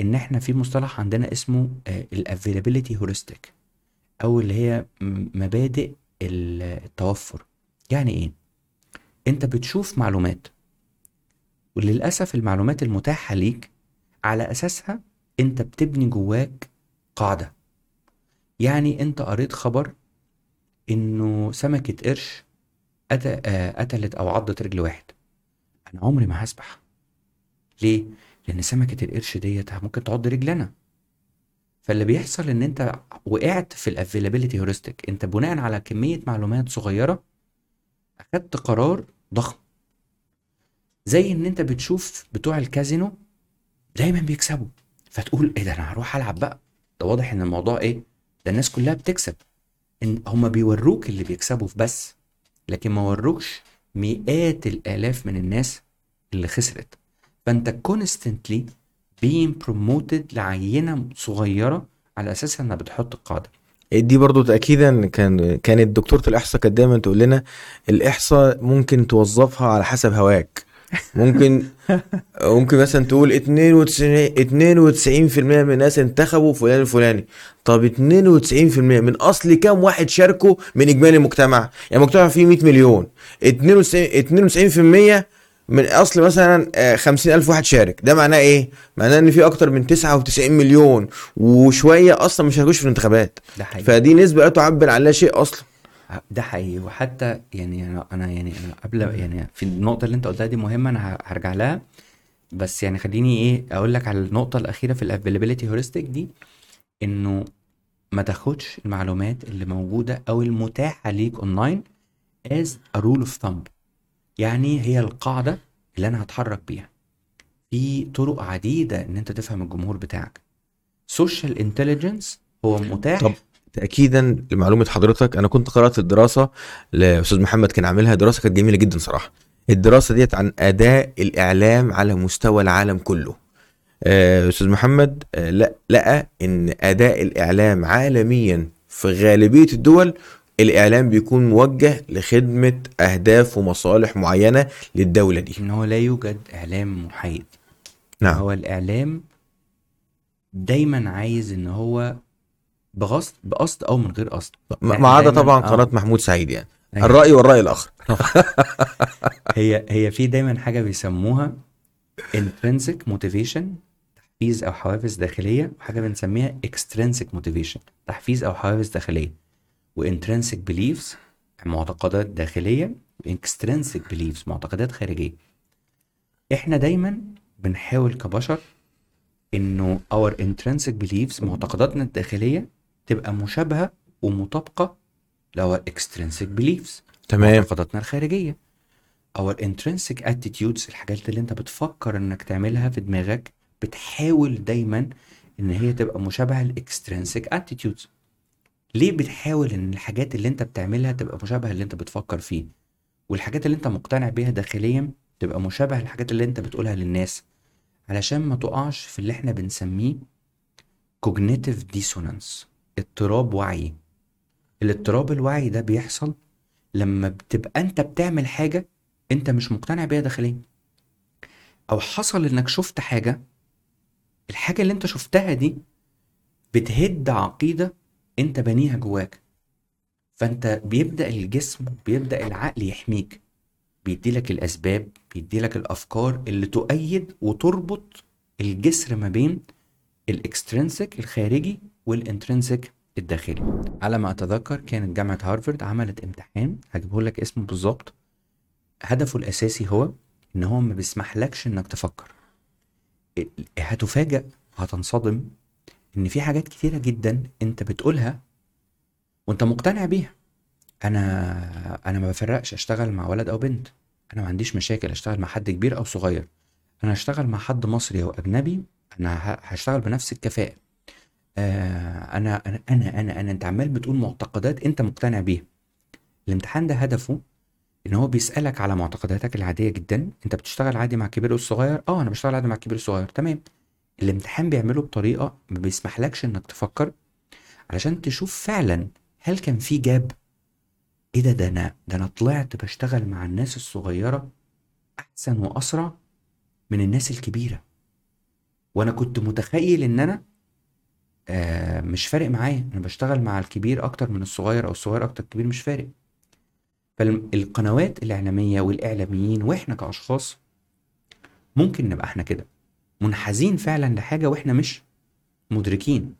[SPEAKER 1] إن إحنا في مصطلح عندنا اسمه ال availability heuristic أو اللي هي مبادئ ال- التوفر. يعني إيه؟ أنت بتشوف معلومات وللأسف المعلومات المتاحة ليك على أساسها أنت بتبني جواك قاعدة. يعني أنت قريت خبر إنه سمكة قرش آه، قتلت أو عضت رجل واحد. أنا عمري ما هسبح. ليه؟ لأن سمكة القرش ديت ممكن تعض رجلنا. فاللي بيحصل إن أنت وقعت في ال availability heuristic أنت بناء على كمية معلومات صغيرة أخدت قرار ضخم. زي إن أنت بتشوف بتوع الكازينو دايما بيكسبوا. فتقول إيه ده أنا هروح ألعب بقى. ده واضح إن الموضوع إيه؟ ده الناس كلها بتكسب. إن هما بيوروك اللي بيكسبوا في بس. لكن ما وروكش مئات الآلاف من الناس اللي خسرت. فأنت كونستنتلي being promoted لعينة صغيرة على أساس انها بتحط القاعده
[SPEAKER 2] دي برضو تأكيدا كان كانت دكتورة الإحصاء كانت دايما تقول لنا الإحصاء ممكن توظفها على حسب هواك. ممكن ممكن مثلا تقول 92 92% من الناس انتخبوا فلان الفلاني. طب 92% من أصل كام واحد شاركوا من إجمالي المجتمع؟ يعني المجتمع فيه 100 مليون. 92 92% من أصل مثلا آه، 50 ألف واحد شارك. ده معناه إيه؟ معناه إن في أكتر من 99 مليون وشوية أصلا مش هيخشوا في الانتخابات.
[SPEAKER 1] ده حقيقي.
[SPEAKER 2] فدي نسبة لا تعبر عن لا شيء أصلا.
[SPEAKER 1] ده حقيقي. وحتى يعني أنا أنا يعني أنا قبل يعني في النقطة اللي أنت قلتها دي مهمة أنا ه- هرجع لها. بس يعني خليني إيه أقول لك على النقطة الأخيرة في ال availability heuristic دي إنه ما تاخدش المعلومات اللي موجودة أو المتاحة ليك online as a rule of thumb. يعني هي القاعدة اللي أنا هتحرك بيها. في طرق عديدة إن أنت تفهم الجمهور بتاعك. social intelligence هو متاح
[SPEAKER 2] طب تاكيدا لمعلومة حضرتك أنا كنت قرأت الدراسة لأستاذ محمد كان عاملها دراسة كانت جميلة جدا صراحة. الدراسة ديت عن أداء الإعلام على مستوى العالم كله. آه، أستاذ محمد آه، لا لقى إن أداء الإعلام عالميا في غالبية الدول الإعلام بيكون موجه لخدمة أهداف ومصالح معينة للدولة دي.
[SPEAKER 1] إن هو لا يوجد إعلام محايد.
[SPEAKER 2] نعم.
[SPEAKER 1] هو الإعلام دايما عايز إن هو بغصب بقصد أو من غير قصد.
[SPEAKER 2] ما ما عدا طبعا
[SPEAKER 1] آه.
[SPEAKER 2] قناة محمود سعيد يعني.
[SPEAKER 1] أيوة.
[SPEAKER 2] الرأي والرأي الآخر.
[SPEAKER 1] هي هي في دايما حاجة بيسموها intrinsic motivation تحفيز أو حوافز داخلية وحاجة بنسميها extrinsic motivation تحفيز أو حوافز داخلية. وintrinsic beliefs معتقدات داخلية واكسترنسك beliefs معتقدات خارجية. إحنا دايما بنحاول كبشر إنه our intrinsic beliefs معتقداتنا الداخلية تبقى مشابهة ومطابقة لو extrinsic beliefs
[SPEAKER 2] تمام.
[SPEAKER 1] معتقداتنا الخارجية. Our intrinsic attitudes الحاجات اللي انت بتفكر انك تعملها في دماغك بتحاول دايما إن هي تبقى مشابهة الاكسترنسك attitudes. ليه بتحاول إن الحاجات اللي انت بتعملها تبقى مشابهة اللي انت بتفكر فيه؟ والحاجات اللي انت مقتنع بيها داخليا تبقى مشابهة للحاجات اللي انت بتقولها للناس. علشان ما تقعش في اللي إحنا بنسميه cognitive dissonance. اضطراب وعي. الاضطراب الوعي ده بيحصل لما بتبقى انت بتعمل حاجة انت مش مقتنع بيها داخليا. أو حصل انك شفت حاجة الحاجة اللي انت شفتها دي بتهد عقيدة انت بنيها جواك. فانت بيبدأ الجسم بيبدأ العقل يحميك. بيديلك الأسباب بيديلك الأفكار اللي تؤيد وتربط الجسر ما بين ال extrinsic الخارجي وال intrinsic الداخلي. على ما أتذكر كانت جامعة هارفارد عملت امتحان هجيبه لك اسمه بالظبط. هدفه الأساسي هو إن هو ما بيسمحلكش إنك تفكر. هتفاجأ هتنصدم إن في حاجات كتيرة جدا أنت بتقولها وأنت مقتنع بيها. أنا أنا ما بفرقش أشتغل مع ولد أو بنت. أنا ما عنديش مشاكل أشتغل مع حد كبير أو صغير. أنا هشتغل مع حد مصري أو أجنبي أنا هشتغل بنفس الكفاءة. آه أنا أنا أنا أنا, أنا أنت عمال بتقول معتقدات أنت مقتنع بيها. الامتحان ده هدفه إن هو بيسألك على معتقداتك العادية جدا. أنت بتشتغل عادي مع الكبير والصغير؟ آه أنا بشتغل عادي مع الكبير والصغير. تمام. الامتحان بيعمله بطريقة ما بيسمحلكش إنك تفكر علشان تشوف فعلا هل كان في جاب. إيه ده؟ ده أنا ده أنا طلعت بشتغل مع الناس الصغيرة أحسن وأسرع من الناس الكبيرة. وأنا كنت متخيل إن أنا آه مش فارق معايا. أنا بشتغل مع الكبير أكتر من الصغير أو الصغير أكتر الكبير مش فارق. فالقنوات الإعلامية والإعلاميين وإحنا كأشخاص ممكن نبقى إحنا كده منحازين فعلا لحاجة وإحنا مش مدركين.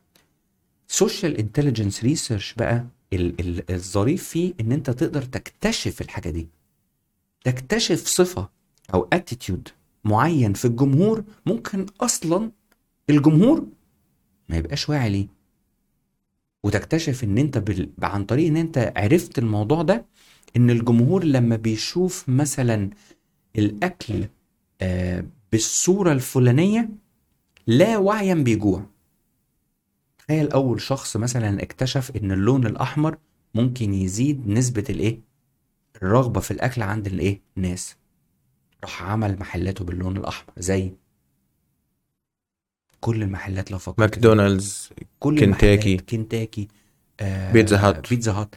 [SPEAKER 1] social intelligence research بقى ال- ال- الظريف فيه إن أنت تقدر تكتشف الحاجة دي. تكتشف صفة أو attitude معين في الجمهور ممكن أصلا الجمهور ما يبقاش واعي ليه. وتكتشف إن أنت بال... عن طريق إن أنت عرفت الموضوع ده إن الجمهور لما بيشوف مثلا الأكل آه بالصورة الفلانية لا وعيا بيجوع. تخيل أول شخص مثلا اكتشف إن اللون الأحمر ممكن يزيد نسبة الإيه؟ الرغبة في الأكل عند الإيه؟ الناس. راح عمل محلاته باللون الأحمر. زي كل المحلات لو فكرت.
[SPEAKER 2] ماكدونالدز
[SPEAKER 1] كل
[SPEAKER 2] كنتاكي.
[SPEAKER 1] كنتاكي آه
[SPEAKER 2] بيتزا هات.
[SPEAKER 1] بيتزا هات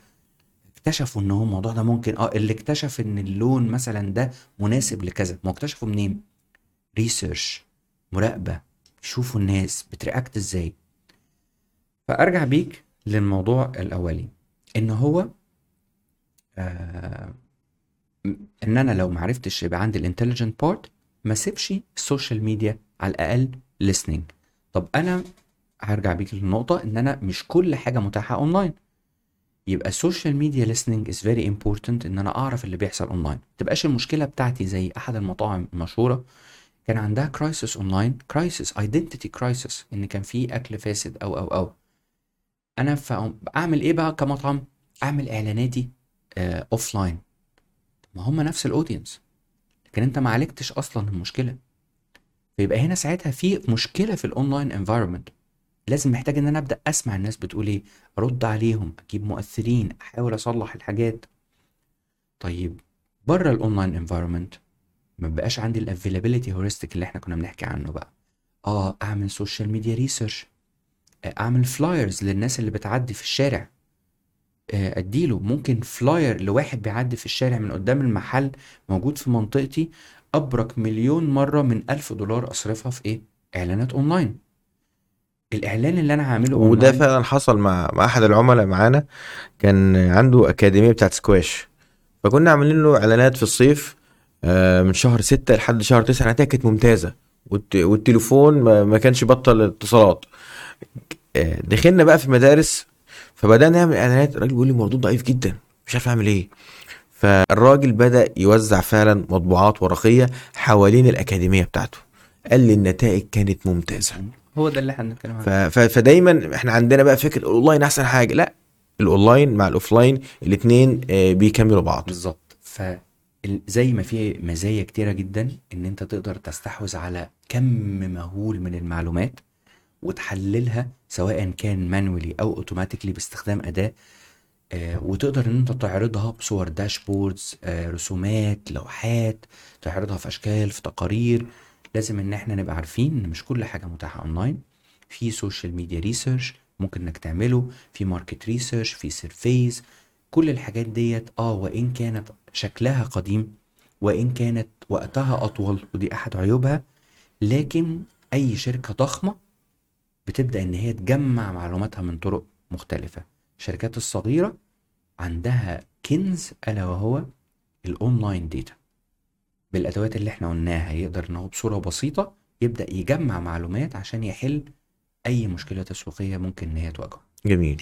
[SPEAKER 1] اكتشفوا إن هو الموضوع ده ممكن آه اللي اكتشف إن اللون مثلا ده مناسب لكذا ما اكتشفوا منين research مراقبة يشوفوا الناس بت react إزاي فأرجع بيك للموضوع الأولي إن هو آه إن أنا لو معرفتش يبقى عندي ال intelligent part ما سيبش ال social media على الأقل listening. طب أنا هرجع بيك للنقطة إن أنا مش كل حاجة متاحة اونلاين يبقى ال social media listening is very important إن أنا أعرف اللي بيحصل اونلاين تبقاش المشكلة بتاعتي زي أحد المطاعم المشهورة. كان عندها crisis online crisis identity crisis إن كان في أكل فاسد أو أو أو. أنا أعمل إيه بقى كمطعم؟ أعمل إعلاناتي offline ما هم نفس ال audience لكن أنت ما عالجتش أصلا المشكلة. فيبقى هنا ساعتها في مشكلة في ال online environment لازم محتاج إن أنا أبدأ أسمع الناس بتقول إيه أرد عليهم أجيب مؤثرين أحاول أصلح الحاجات. طيب بره ال online environment ما بقاش عندي ال availability heuristic اللي إحنا كنا بنحكي عنه بقى. آه أعمل social media research أعمل flyers للناس اللي بتعدي في الشارع. آه، أديله ممكن flyer لواحد بيعدي في الشارع من قدام المحل موجود في منطقتي أبرك مليون مرة من ألف دولار أصرفها في إيه؟ إعلانات أونلاين. الإعلان اللي أنا هعمله
[SPEAKER 2] وده
[SPEAKER 1] أونلاين
[SPEAKER 2] فعلا حصل مع مع أحد العملاء معانا كان عنده أكاديمية بتاعت سكواش. فكنا عاملين له إعلانات في الصيف آه، من شهر ستة لحد شهر تسعة. النتائج كانت ممتازة. والت- والتليفون ما كانش بطل اتصالات آه، دخلنا بقى في المدارس فبدأنا نعمل إعلانات. الراجل بيقول لي مردود ضعيف جدا مش عارف أعمل إيه. فالراجل بدأ يوزع فعلا مطبوعات ورقية حوالين الأكاديمية بتاعته قال لي النتائج كانت ممتازة
[SPEAKER 1] هو ده اللي إحنا بنتكلم. عنه.
[SPEAKER 2] فدايما إحنا عندنا بقى فكرة الأونلاين أحسن حاجة لا الأونلاين مع ال offline الاثنين بيكملوا بعض
[SPEAKER 1] بالظبط ف زي ما في مزايا كتيرة جدا إن أنت تقدر تستحوذ على كم مهول من المعلومات وتحللها سواء كان manually أو automatically باستخدام أداة آه، وتقدر إن أنت تعرضها بصور dashboards آه، رسومات لوحات تعرضها في أشكال في تقارير. لازم إن إحنا نبقى عارفين إن مش كل حاجة متاحة اونلاين في social media research ممكن إنك تعمله في market research في surveys كل الحاجات ديت آه وإن كانت شكلها قديم وإن كانت وقتها أطول ودي أحد عيوبها. لكن أي شركة ضخمة بتبدأ إن هي تجمع معلوماتها من طرق مختلفة. الشركات الصغيرة عندها كنز ألا وهو ال online data. بالأدوات اللي إحنا قلناها يقدر إن هو بصورة بسيطة يبدأ يجمع معلومات عشان يحل أي مشكلة تسويقية ممكن إن هي تواجهه.
[SPEAKER 2] جميل.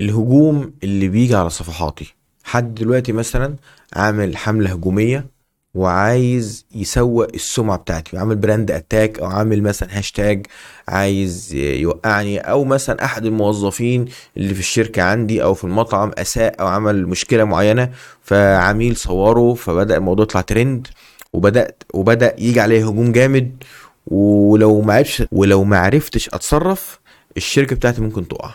[SPEAKER 2] الهجوم اللي بيجي على صفحاتي. حد دلوقتي مثلا عامل حملة هجومية وعايز يسوء السمعة بتاعتي وعامل brand attack أو عامل مثلا هاشتاج عايز يوقعني أو مثلا أحد الموظفين اللي في الشركة عندي أو في المطعم أساء أو عمل مشكلة معينة فعميل صوره فبدأ الموضوع يطلع ترند وبدأت وبدأ يجي عليه هجوم جامد ولو ما عرفش ولو ما عرفتش أتصرف الشركة بتاعتي ممكن تقع.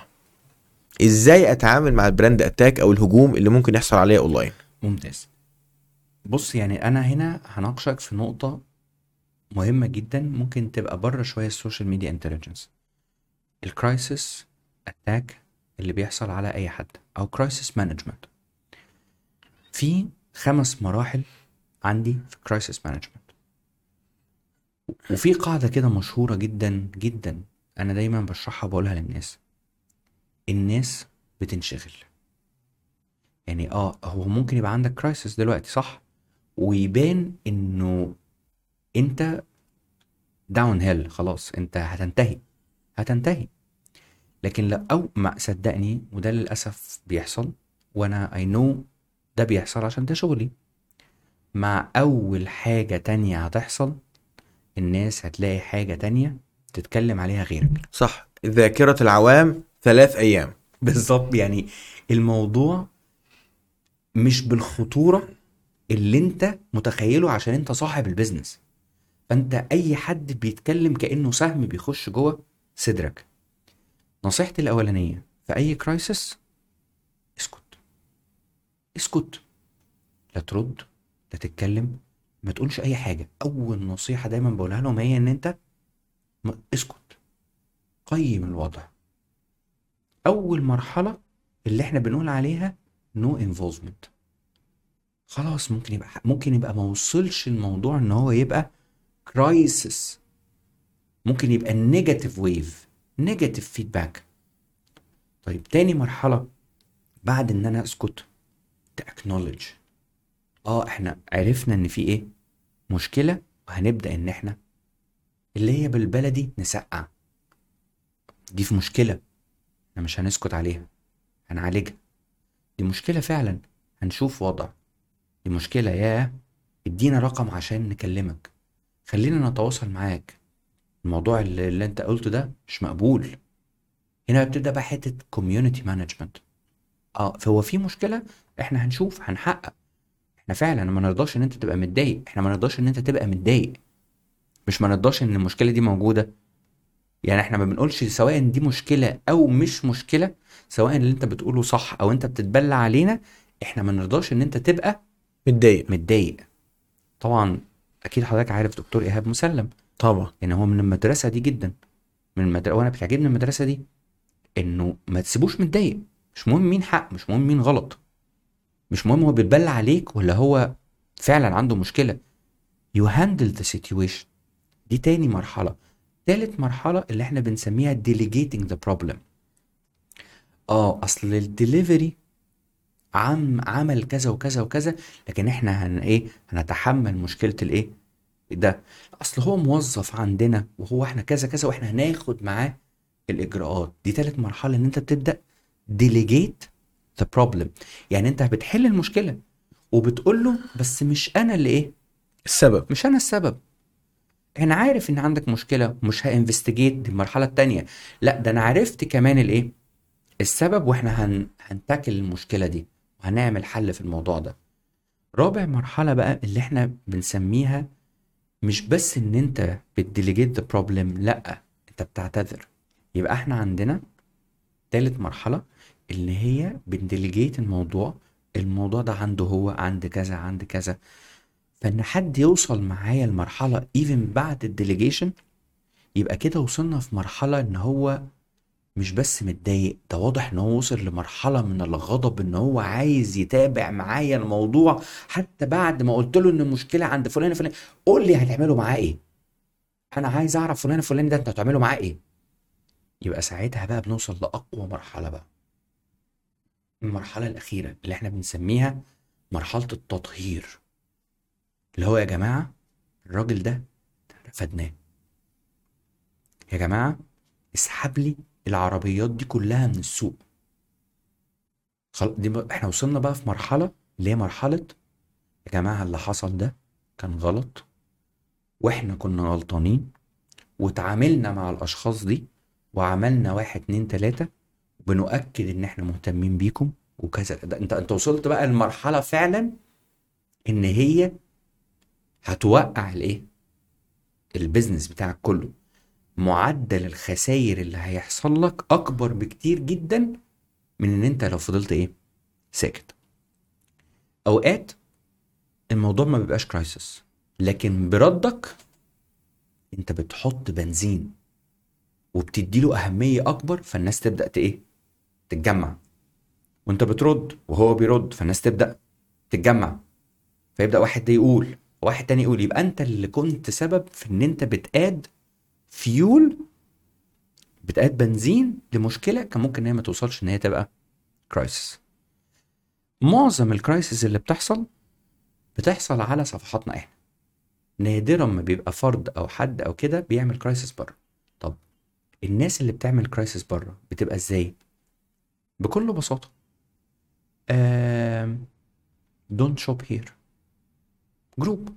[SPEAKER 2] إزاي أتعامل مع ال brand attack أو الهجوم اللي ممكن يحصل عليا اونلاين
[SPEAKER 1] ممتاز. بص يعني أنا هنا هناقشك في نقطة مهمة جدا ممكن تبقى بره شوية ال social media intelligence ال crisis attack اللي بيحصل على أي حد أو crisis management في خمس مراحل عندي في crisis management وفي قاعدة كده مشهورة جدا جدا أنا دايما بشرحها بقولها للناس. الناس بتنشغل. يعني آه هو ممكن يبقى عندك crisis دلوقتي صح؟ ويبان إنه أنت downhill خلاص أنت هتنتهي هتنتهي. لكن لا أو ما صدقني وده للأسف بيحصل وأنا I know ده بيحصل عشان ده شغلي. مع أول حاجة تانية هتحصل الناس هتلاقي حاجة تانية تتكلم عليها غيرك.
[SPEAKER 2] صح. ذاكرة العوام ثلاث أيام.
[SPEAKER 1] بالظبط. يعني الموضوع مش بالخطورة اللي انت متخيله عشان انت صاحب ال business. فانت اي حد بيتكلم كأنه سهم بيخش جوه صدرك. نصيحتي الأولانية في أي crisis اسكت. اسكت. لا ترد لا تتكلم ما تقولش أي حاجة. أول نصيحة دايما بقولها لهم هي إن انت اسكت. قيم الوضع. أول مرحلة اللي إحنا بنقول عليها no no involvement خلاص ممكن يبقى ممكن يبقى ما وصلش الموضوع إن هو يبقى crisis ممكن يبقى negative wave negative feedback طيب تاني مرحلة بعد إن أنا أسكت ت acknowledge آه إحنا عرفنا إن في إيه؟ مشكلة وهنبدأ إن إحنا اللي هي بالبلدي نسقع. دي في مشكلة إحنا مش هنسكت عليها هنعالجها. دي مشكلة فعلا هنشوف وضع. دي مشكلة يا ادينا رقم عشان نكلمك. خلينا نتواصل معاك. الموضوع اللي, اللي انت قلته ده مش مقبول. هنا بتبدأ بقى حتة community management آه فهو في مشكلة؟ إحنا هنشوف هنحقق. إحنا فعلا ما نرضاش إن انت تبقى متضايق. إحنا ما نرضاش إن انت تبقى متضايق. مش ما نرضاش إن المشكلة دي موجودة. يعني إحنا ما بنقولش سواء دي مشكلة أو مش مشكلة سواء اللي انت بتقوله صح أو انت بتتبلى علينا إحنا ما نرضاش إن انت تبقى
[SPEAKER 2] متضايق.
[SPEAKER 1] متضايق. طبعا أكيد حضرتك عارف دكتور إيهاب مسلم.
[SPEAKER 2] طبعا.
[SPEAKER 1] يعني هو من المدرسة دي جدا. من المدرسة وأنا بتعجبني المدرسة دي إنه ما تسيبوش متضايق. مش مهم مين حق مش مهم مين غلط. مش مهم هو بيتبلى عليك ولا هو فعلا عنده مشكلة. You handle the situation. دي تاني مرحلة. تالت مرحلة اللي إحنا بنسميها delegating the problem. آه أصل الدليفري عم عمل كذا وكذا وكذا لكن إحنا هن إيه هنتحمل مشكلة الإيه؟ ده. أصل هو موظف عندنا وهو إحنا كذا كذا وإحنا هناخد معاه الإجراءات. دي تالت مرحلة إن أنت بتبدأ delegate the problem. يعني أنت بتحل المشكلة وبتقول له بس مش أنا اللي إيه؟
[SPEAKER 2] السبب.
[SPEAKER 1] مش أنا السبب. أنا عارف إن عندك مشكلة مش ه investigate دي المرحلة التانية. لا ده أنا عرفت كمان الإيه؟ السبب وإحنا هن... هن tackle المشكلة دي. وهنعمل حل في الموضوع ده. رابع مرحلة بقى اللي إحنا بنسميها مش بس إن أنت بت delegate the problem لأ أنت بتعتذر. يبقى إحنا عندنا تالت مرحلة اللي هي بن delegate الموضوع الموضوع ده عنده هو عند كذا عند كذا. فإن حد يوصل معايا المرحلة even بعد ال delegation يبقى كده وصلنا في مرحلة إن هو مش بس متضايق ده واضح إن هو وصل لمرحلة من الغضب إن هو عايز يتابع معايا الموضوع. حتى بعد ما قلت له إن المشكلة عند فلان فلان قول لي هتعملوا معاه إيه؟ أنا عايز أعرف فلان الفلاني ده انت هتعملوا معاه إيه؟ يبقى ساعتها بقى بنوصل لأقوى مرحلة بقى. المرحلة الأخيرة اللي إحنا بنسميها مرحلة التطهير. اللي هو يا جماعة الراجل ده رفدناه. يا جماعة اسحب لي العربيات دي كلها من السوق. خل... دي. إحنا وصلنا بقى في مرحلة اللي هي مرحلة يا جماعة اللي حصل ده كان غلط وإحنا كنا غلطانين وتعاملنا مع الأشخاص دي وعملنا واحد اتنين تلاتة بنؤكد إن إحنا مهتمين بيكم وكذا. ده أنت أنت وصلت بقى لمرحلة فعلا إن هي هتوقع الإيه؟ ال business بتاعك كله. معدل الخسائر اللي هيحصل لك أكبر بكتير جدا من إن أنت لو فضلت إيه؟ ساكت. أوقات الموضوع ما بيبقاش crisis لكن بردك أنت بتحط بنزين وبتدي له أهمية أكبر فالناس تبدأ إيه؟ تتجمع. وأنت بترد وهو بيرد فالناس تبدأ تتجمع. فيبدأ واحد ده يقول واحد تاني يقول يبقى أنت اللي كنت سبب في إن أنت بت add fuel بت add بنزين لمشكلة كان ممكن ان هي ما توصلش إن هي تبقى crisis معظم ال crisis اللي بتحصل بتحصل على صفحاتنا إحنا. نادرا ما بيبقى فرد أو حد أو كده بيعمل crisis بره. طب الناس اللي بتعمل crisis بره بتبقى إزاي؟ بكل بساطة. Don't Shop Here group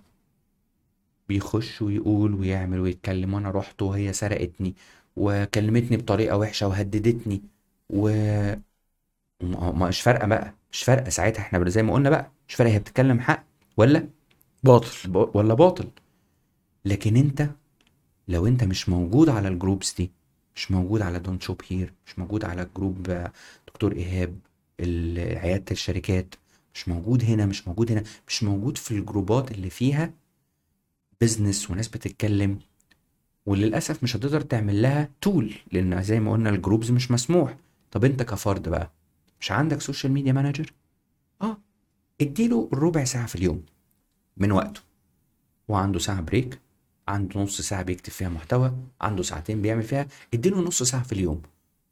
[SPEAKER 1] بيخش ويقول ويعمل ويتكلم وأنا رحت وهي سرقتني وكلمتني بطريقة وحشة وهددتني و مش فارقة بقى مش فارقة ساعتها إحنا زي ما قلنا بقى مش فارقة هي بتتكلم حق ولا؟
[SPEAKER 2] باطل.
[SPEAKER 1] ب- ولا باطل. لكن أنت لو أنت مش موجود على ال groups دي مش موجود على Don't Shop Here مش موجود على group دكتور إيهاب عيادة الشركات مش موجود هنا مش موجود هنا مش موجود في الجروبات اللي فيها business وناس بتتكلم وللأسف مش هتقدر تعمل لها tool لأن زي ما قلنا ال groups مش مسموح. طب أنت كفرد بقى مش عندك social media manager آه اديله ربع ساعة في اليوم من وقته. وعنده ساعة break عنده نص ساعة بيكتب فيها محتوى عنده ساعتين بيعمل فيها اديله نص ساعة في اليوم.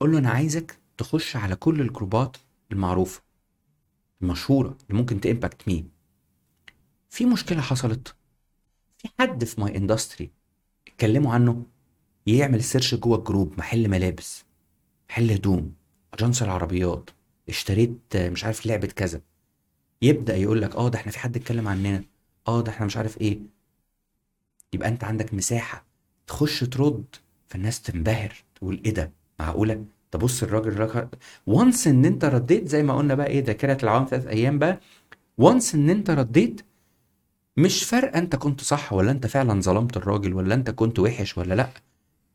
[SPEAKER 1] قول له أنا عايزك تخش على كل الجروبات المعروفة المشهورة اللي ممكن ت impact مين في مشكلة حصلت. في حد في my industry اتكلموا عنه يعمل search جوه ال group محل ملابس محل هدوم أجنس العربيات اشتريت مش عارف لعبة كذا. يبدأ يقول لك آه ده إحنا في حد اتكلم عننا. آه ده إحنا مش عارف إيه. يبقى أنت عندك مساحة تخش ترد فالناس تنبهر تقول إيه ده؟ معقولة؟ ده بص الراجل راجل once إن أنت رديت زي ما قلنا بقى إيه ذاكرة العوام ثلاث أيام بقى once إن أنت رديت مش فارقة انت كنت صح ولا انت فعلا ظلمت الراجل ولا انت كنت وحش ولا لأ.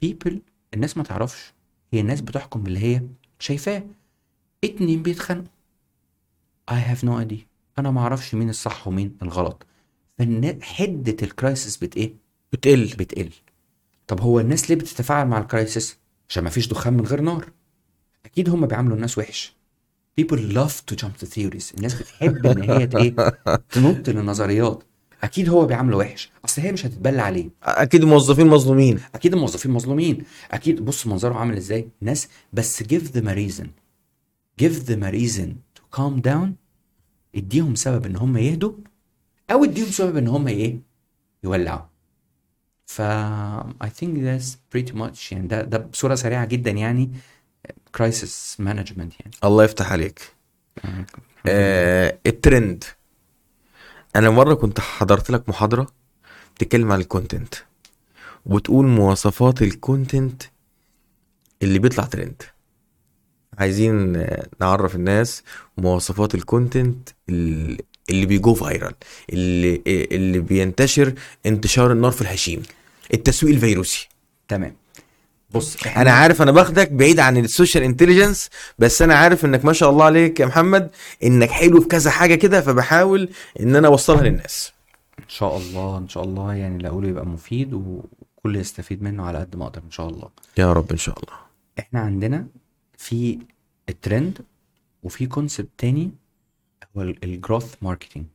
[SPEAKER 1] People الناس ما تعرفش. هي الناس بتحكم باللي هي شايفاه. اتنين بيتخانقوا. I have no idea. أنا ما أعرفش مين الصح ومين الغلط. حدة الكرايسيس بت إيه؟
[SPEAKER 2] بتقل.
[SPEAKER 1] بتقل. طب هو الناس ليه بتتفاعل مع الكرايسيس عشان ما فيش دخان من غير نار. أكيد هم بيعاملوا الناس وحش. People love to jump to theories. الناس بتحب إن هي إيه؟ تنط للنظريات أكيد هو بيعامله وحش. أصل هي مش هتتبلى عليه.
[SPEAKER 2] أكيد الموظفين مظلومين.
[SPEAKER 1] أكيد الموظفين مظلومين. أكيد بص منظره عامل إزاي؟ ناس بس give them a reason. give them a reason to calm down. اديهم سبب إن هم يهدوا أو اديهم سبب إن هم إيه؟ يولعوا. ف I think that's pretty much يعني ده ده بصورة سريعة جدا يعني crisis management يعني.
[SPEAKER 2] الله يفتح عليك. آه الترند. أنا مرة كنت حضرت لك محاضرة بتتكلم عن ال content وبتقول مواصفات ال content اللي بيطلع ترند عايزين نعرف الناس مواصفات ال content ال- اللي بي go viral اللي اللي بينتشر انتشار النار في الهشيم التسويق الفيروسي.
[SPEAKER 1] تمام. بص
[SPEAKER 2] أنا عارف أنا باخدك بعيد عن ال social intelligence بس أنا عارف إنك ما شاء الله عليك يا محمد إنك حلو في كذا حاجة كده فبحاول إن أنا أوصلها للناس.
[SPEAKER 1] إن شاء الله إن شاء الله يعني اللي أقوله يبقى مفيد وكل يستفيد منه على قد ما أقدر إن شاء الله.
[SPEAKER 2] يا رب إن شاء الله.
[SPEAKER 1] إحنا عندنا في الترند وفي concept تاني هو ال growth marketing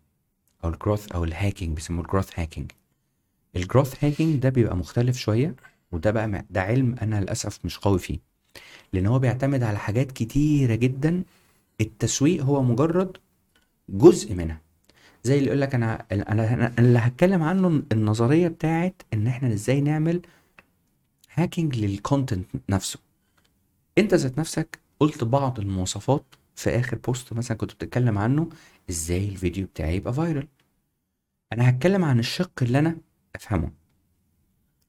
[SPEAKER 1] أو ال growth أو ال hacking بيسموه ال growth hacking ال growth hacking ده بيبقى مختلف شوية وده بقى ده علم أنا للأسف مش قوي فيه. لأن هو بيعتمد على حاجات كتيرة جدا. التسويق هو مجرد جزء منها. زي اللي يقول لك أنا أنا أنا اللي هتكلم عنه النظرية بتاعت إن إحنا إزاي نعمل hacking لل content نفسه. أنت ذات نفسك قلت بعض المواصفات في آخر بوست مثلا كنت بتتكلم عنه إزاي الفيديو بتاعي يبقى viral أنا هتكلم عن الشق اللي أنا أفهمه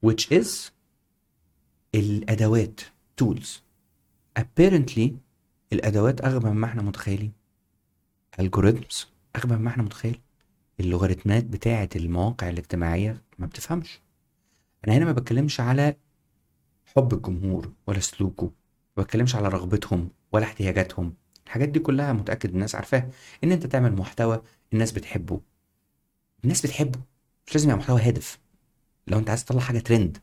[SPEAKER 1] which is الأدوات tools. Apparently الأدوات أغبى مما إحنا متخيلين. Algorithms أغبى مما إحنا متخيل. اللوغاريتمات بتاعة المواقع الاجتماعية ما بتفهمش. أنا هنا ما بتكلمش على حب الجمهور ولا سلوكه ما بتكلمش على رغبتهم ولا احتياجاتهم. الحاجات دي كلها متأكد الناس عارفاها. إن أنت تعمل محتوى الناس بتحبه. الناس بتحبه. مش لازم يبقى محتوى هادف. لو أنت عايز تطلع حاجة ترند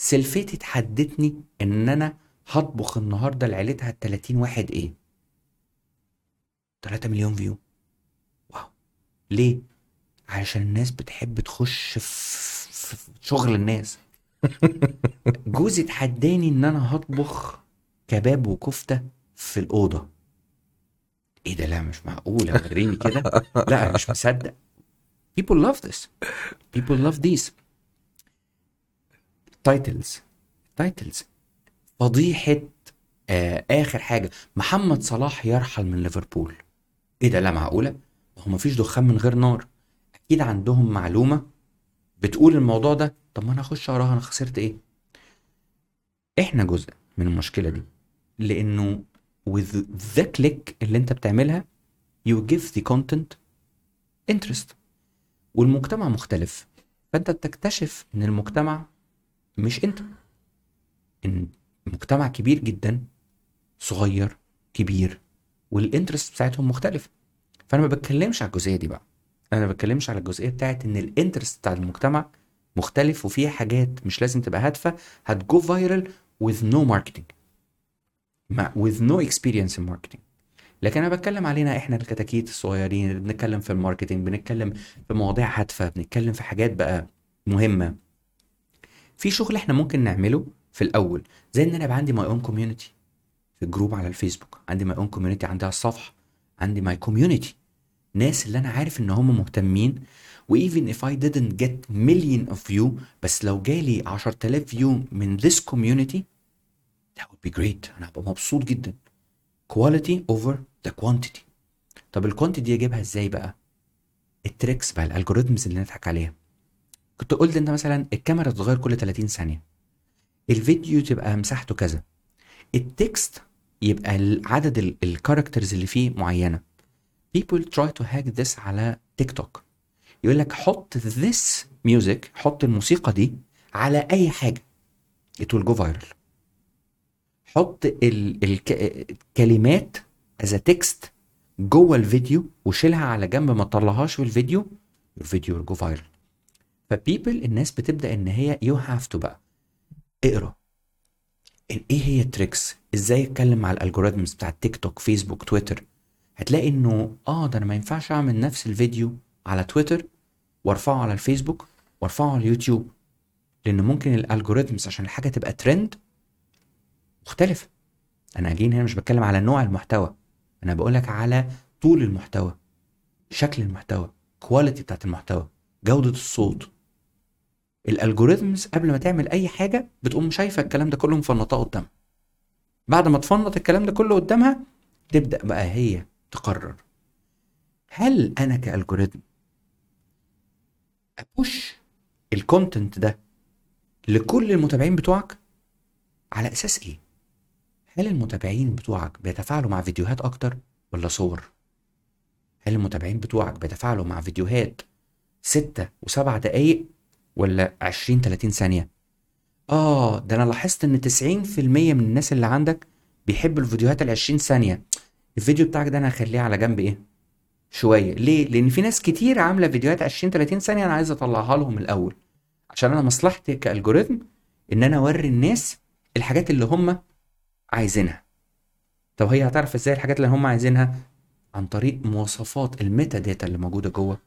[SPEAKER 1] سلفتي تحدتني إن أنا هطبخ النهارده لعيلتها ال 30 واحد إيه 3 مليون view wow. ليه؟ عشان الناس بتحب تخش في, في شغل الناس. جوزي اتحداني إن أنا هطبخ كباب وكفتة في الأوضة. إيه ده؟ لا مش معقوله وريني كده. لا مش مصدق. People love this. People love these. Titles. Titles. فضيحة آه آخر حاجة. محمد صلاح يرحل من ليفربول. إيه ده؟ لا معقولة؟ هو مفيش دخان من غير نار. أكيد عندهم معلومة بتقول الموضوع ده. طب ما أنا أخش أقراها. أنا خسرت إيه؟ إحنا جزء من المشكلة دي. لأنه with the click اللي أنت بتعملها you give the content interest. والمجتمع مختلف. فأنت بتكتشف إن المجتمع مش أنت. إن مجتمع كبير جدا صغير كبير وال interest بتاعتهم مختلفة. فأنا ما بتكلمش على الجزئية دي بقى. أنا ما بتكلمش على الجزئية بتاعت إن ال interest بتاع المجتمع مختلف وفيها حاجات مش لازم تبقى هادفة هت go viral with no marketing. with no experience in marketing. لكن أنا بتكلم علينا إحنا الكتاكيت الصغيرين بنتكلم في ال marketing بنتكلم في مواضيع هادفة بنتكلم في حاجات بقى مهمة. في شغل إحنا ممكن نعمله في الأول. زي إن أنا يبقى عندي my own community في الجروب على الفيسبوك. عندي my own community عندي على الصفحة. عندي my community ناس اللي أنا عارف إن هم مهتمين. و even if I didn't get million of view بس لو جالي 10000 view من this community that would be great. أنا هبقى مبسوط جدا. Quality over the quantity. طب ال quantity دي اجيبها إزاي بقى؟ ال tricks بقى ال algorithms اللي نضحك عليها. كنت قلت انت مثلا الكاميرا تتغير كل 30 ثانية. الفيديو تبقى مساحته كذا. ال text يبقى عدد ال characters اللي فيه معينة. People try to hack this على تيك توك يقول لك حط this music حط الموسيقى دي على أي حاجة. It will go viral. حط ال- الك- الكلمات as a text جوه الفيديو وشيلها على جنب ما تطلعهاش في الفيديو الفيديو will go viral. ف people الناس بتبدأ إن هي you have to بقى. اقرأ. إيه هي ال tricks إزاي أتكلم مع ال algorithms بتاع تيك توك فيسبوك تويتر هتلاقي إنه آه ده أنا ما ينفعش أعمل نفس الفيديو على تويتر وأرفعه على الفيسبوك وأرفعه على اليوتيوب لأن ممكن ال algorithms عشان الحاجة تبقى ترند مختلفة. أنا again هنا مش بتكلم على نوع المحتوى. أنا بقولك على طول المحتوى شكل المحتوى quality بتاعت المحتوى جودة الصوت. ال algorithms قبل ما تعمل أي حاجة بتقوم شايفة الكلام ده كله مفنطاه قدامها. بعد ما تفنط الكلام ده كله قدامها تبدأ بقى هي تقرر. هل أنا ك algorithm أ push ال content ده لكل المتابعين بتوعك؟ على أساس إيه؟ هل المتابعين بتوعك بيتفاعلوا مع فيديوهات أكتر ولا صور؟ هل المتابعين بتوعك بيتفاعلوا مع فيديوهات ستة وسبع دقايق ولا عشرين تلاتين ثانية؟ آه ده أنا لاحظت إن تسعين في المية من الناس اللي عندك بيحبوا الفيديوهات العشرين ثانية. الفيديو بتاعك ده أنا هخليه على جنب إيه؟ شوية. ليه؟ لأن في ناس كتير عاملة فيديوهات عشرين تلاتين ثانية أنا عايز أطلعها لهم الأول. عشان أنا مصلحتي كألجوريثم إن أنا أوري الناس الحاجات اللي هم عايزينها. طب هي هتعرف إزاي الحاجات اللي هم عايزينها؟ عن طريق مواصفات ال metadata اللي موجودة جوه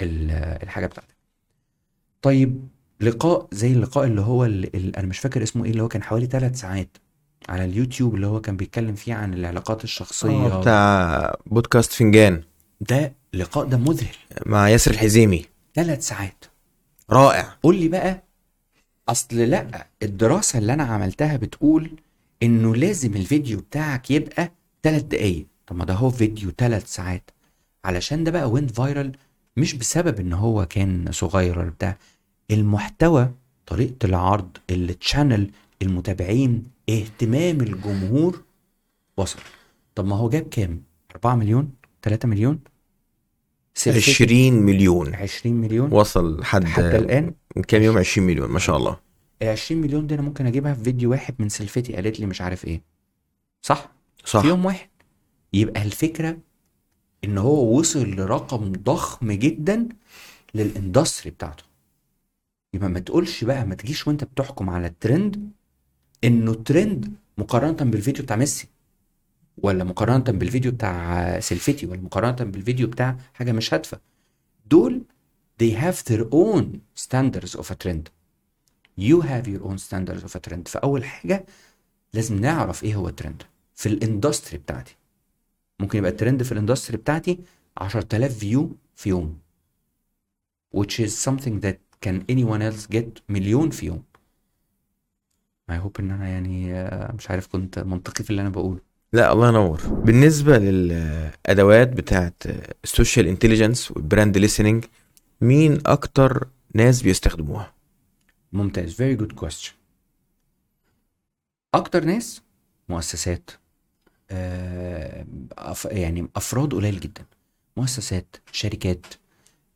[SPEAKER 1] ال- الحاجة بتاعتك. طيب لقاء زي اللقاء اللي هو اللي أنا مش فاكر اسمه إيه اللي هو كان حوالي ثلاث ساعات على اليوتيوب اللي هو كان بيتكلم فيه عن العلاقات الشخصية
[SPEAKER 2] آه، بتاع بودكاست فنجان.
[SPEAKER 1] ده لقاء ده مذهل.
[SPEAKER 2] مع ياسر الحزيمي.
[SPEAKER 1] ثلاث ساعات.
[SPEAKER 2] رائع.
[SPEAKER 1] قول لي بقى أصل لأ الدراسة اللي أنا عملتها بتقول إنه لازم الفيديو بتاعك يبقى ثلاث دقايق. طب ما ده هو فيديو ثلاث ساعات. علشان ده بقى went viral مش بسبب إن هو كان صغير ولا بتاع المحتوى طريقة العرض ال channel المتابعين اهتمام الجمهور وصل. طب ما هو جاب كام؟ 4 مليون؟ 3 مليون؟ سلسلة
[SPEAKER 2] 20 مليون.
[SPEAKER 1] 20 مليون؟
[SPEAKER 2] وصل لحد
[SPEAKER 1] حتى الآن؟
[SPEAKER 2] من كام يوم؟ 20 مليون ما شاء الله.
[SPEAKER 1] ال 20 مليون دي أنا ممكن أجيبها في فيديو واحد من سلفتي قالت لي مش عارف إيه. صح؟
[SPEAKER 2] صح.
[SPEAKER 1] في يوم واحد. يبقى الفكرة إن هو وصل لرقم ضخم جدا للإندستري بتاعته. يبقى ما تقولش بقى ما تجيش وأنت بتحكم على الترند إنه الترند مقارنة بالفيديو بتاع ميسي ولا مقارنة بالفيديو بتاع سلفتي ولا مقارنة بالفيديو بتاع حاجة مش هادفة. دول they have their own standards of a trend. You have your own standards of a trend. فأول حاجة لازم نعرف إيه هو الترند في ال industry بتاعتي. ممكن يبقى الترند في ال industry بتاعتي 10000 view في يوم. Which is something that can anyone else get مليون في يوم. I hope إن أنا يعني آه، مش عارف كنت منطقي في اللي أنا بقوله.
[SPEAKER 2] لا الله ينور. بالنسبة للأدوات بتاعت ال social intelligence وال brand listening مين أكتر ناس بيستخدموها؟
[SPEAKER 1] ممتاز. Very good question. أكتر ناس؟ مؤسسات. يعني أفراد قليل جدا. مؤسسات شركات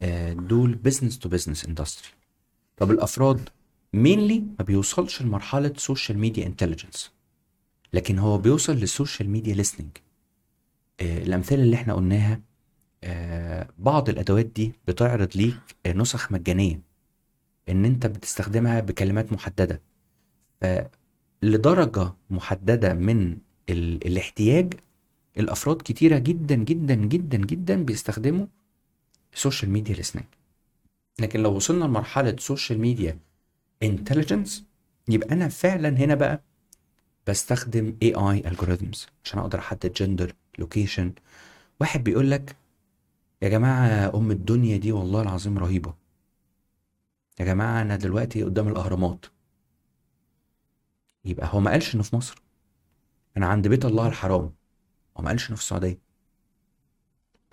[SPEAKER 1] آه، دول business to business industry طب الأفراد mainly ما بيوصلش لمرحلة social media intelligence لكن هو بيوصل لل social media آه، الأمثلة اللي إحنا قلناها آه، بعض الأدوات دي بتعرض ليك آه، نسخ مجانية إن أنت بتستخدمها بكلمات محددة. فلدرجة محددة من ال... الاحتياج الأفراد كتيرة جدا جدا جدا جدا بيستخدموا ال social media listening لكن لو وصلنا لمرحلة social media intelligence يبقى أنا فعلا هنا بقى بستخدم AI algorithms عشان أقدر أحدد gender location واحد بيقول لك يا جماعة أم الدنيا دي والله العظيم رهيبة. يا جماعة أنا دلوقتي قدام الأهرامات. يبقى هو ما قالش إنه في مصر. أنا عند بيت الله الحرام. هو ما قالش إنه في السعودية؟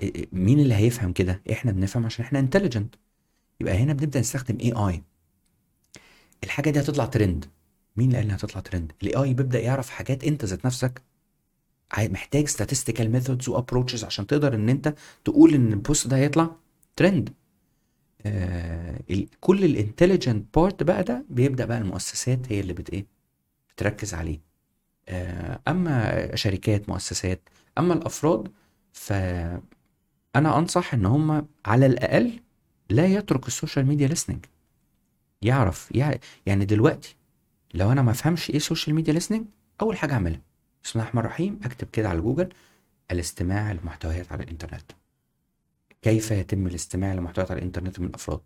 [SPEAKER 1] إيه- إيه، مين اللي هيفهم كده؟ إحنا بنفهم عشان إحنا intelligent يبقى هنا بنبدأ نستخدم AI الحاجة دي هتطلع ترند مين اللي قال إنها هتطلع trend ال AI بيبدأ يعرف حاجات أنت ذات نفسك. محتاج statistical methods و approaches عشان تقدر إن أنت تقول إن البوست ده هيطلع ترند آه كل ال intelligent part بقى ده بيبدأ بقى المؤسسات هي اللي بت إيه؟ بتركز عليه. أما شركات مؤسسات أما الأفراد فأنا أنصح إن هم على الأقل لا يترك ال social media listening. يعرف يع- يعني دلوقتي لو أنا ما أفهمش إيه social media listening أول حاجة أعملها بسم الله الرحمن الرحيم أكتب كده على جوجل الاستماع لمحتويات على الإنترنت. كيف يتم الاستماع لمحتويات على الإنترنت من الأفراد؟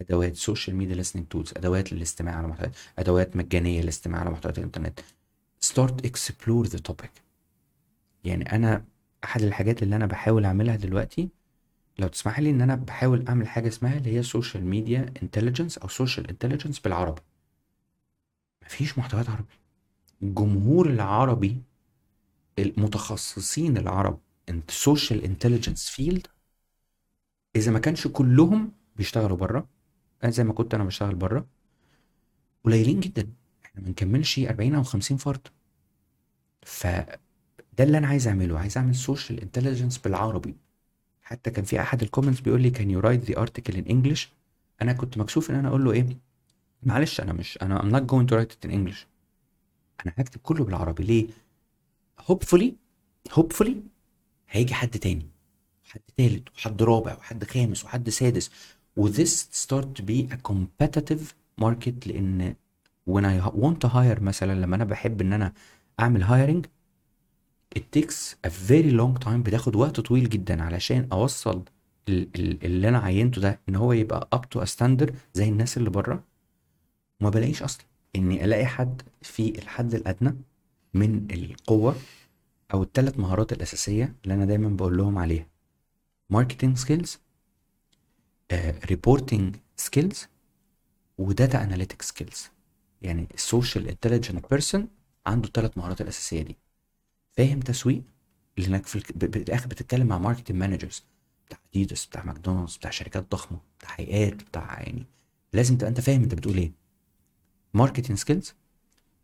[SPEAKER 1] أدوات social media listening tools أدوات للاستماع على محتويات أدوات مجانية للاستماع على محتويات الإنترنت. Start explore the topic. يعني أنا أحد الحاجات اللي أنا بحاول أعملها دلوقتي لو تسمح لي إن أنا بحاول أعمل حاجة اسمها اللي هي social media intelligence أو social intelligence بالعربي. مفيش محتويات عربي. الجمهور العربي المتخصصين العرب ال social intelligence field إذا ما كانش كلهم بيشتغلوا بره زي ما كنت أنا بشتغل بره قليلين جدا. إحنا ما نكملش 40 أو 50 فرد. فده اللي أنا عايز أعمله. عايز أعمل social intelligence بالعربي. حتى كان في أحد ال comments بيقول لي can you write the article in English أنا كنت مكسوف إن أنا أقول له إيه معلش أنا مش أنا I'm not going to write it in English. أنا هكتب كله بالعربي. ليه؟ hopefully hopefully هيجي حد تاني. وحد تالت وحد رابع وحد خامس وحد سادس. و this start to be a competitive market لأن when I want to hire مثلا لما أنا بحب إن أنا أعمل هايرنج it takes a very long time بتاخد وقت طويل جدا علشان أوصل ال- ال- اللي أنا عينته ده إن هو يبقى up to a standard زي الناس اللي بره. وما بلاقيش أصلا إني ألاقي حد في الحد الأدنى من القوة أو الثلاث مهارات الأساسية اللي أنا دايما بقول لهم عليها. marketing skills reporting skills و data analytic skills يعني ال social intelligent person عنده الثلاث مهارات الأساسية دي. فاهم تسويق لانك في بالآخر بتتكلم مع marketing managers بتاع اديداس بتاع ماكدونالدز بتاع شركات ضخمة بتاع هيئات بتاع يعني لازم تبقى أنت فاهم أنت بتقول إيه. marketing skills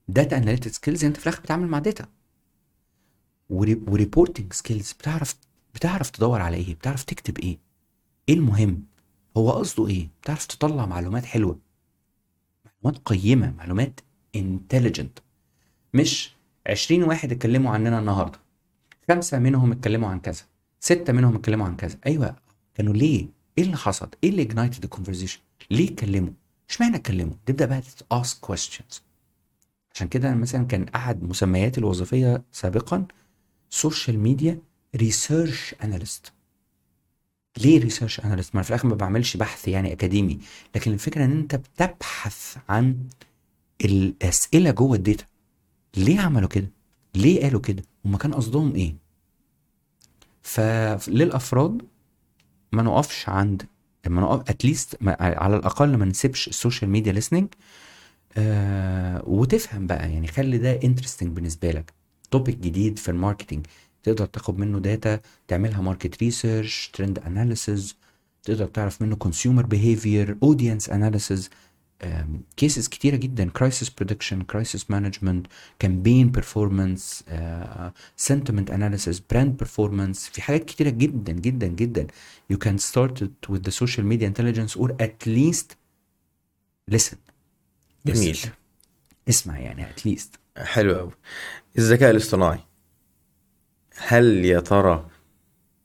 [SPEAKER 1] data analytic skills أنت في الآخر بتتعامل مع data و reporting skills بتعرف بتعرف تدور على إيه بتعرف تكتب إيه. إيه المهم؟ هو قصده إيه؟ بتعرف تطلع معلومات حلوة. معلومات قيمة معلومات intelligent مش 20 واحد اتكلموا عننا النهارده. خمسة منهم اتكلموا عن كذا. ستة منهم اتكلموا عن كذا. أيوه كانوا ليه؟ إيه اللي حصل؟ إيه اللي ignited the conversation ليه اتكلموا؟ اشمعنى اتكلموا؟ تبدأ بقى ask questions. عشان كده مثلا كان أحد مسمياتي الوظيفية سابقا social media research analyst ليه research analyst ما أنا في الآخر ما بعملش بحث يعني أكاديمي. لكن الفكرة إن أنت بتبحث عن الأسئلة جوه ال data. ليه عملوا كده؟ ليه قالوا كده؟ هما كان قصدهم إيه؟ فللافراد ما نقفش عند ما نقف at least على الأقل ما نسيبش ال social media آه وتفهم بقى يعني خلي ده interesting بالنسبة لك. topic جديد في ال marketing. تقدر تاخد منه data تعملها market research trend analysis تقدر تعرف منه consumer behavior audience analysis cases كتيرة جدا crisis prediction crisis management campaign performance sentiment analysis brand performance في حاجات كتيرة جدا جدا جدا. You can start it with the social media intelligence or at least listen.
[SPEAKER 2] جميل.
[SPEAKER 1] اسمع يعني at least.
[SPEAKER 2] حلو قوي الذكاء الاصطناعي. هل يا ترى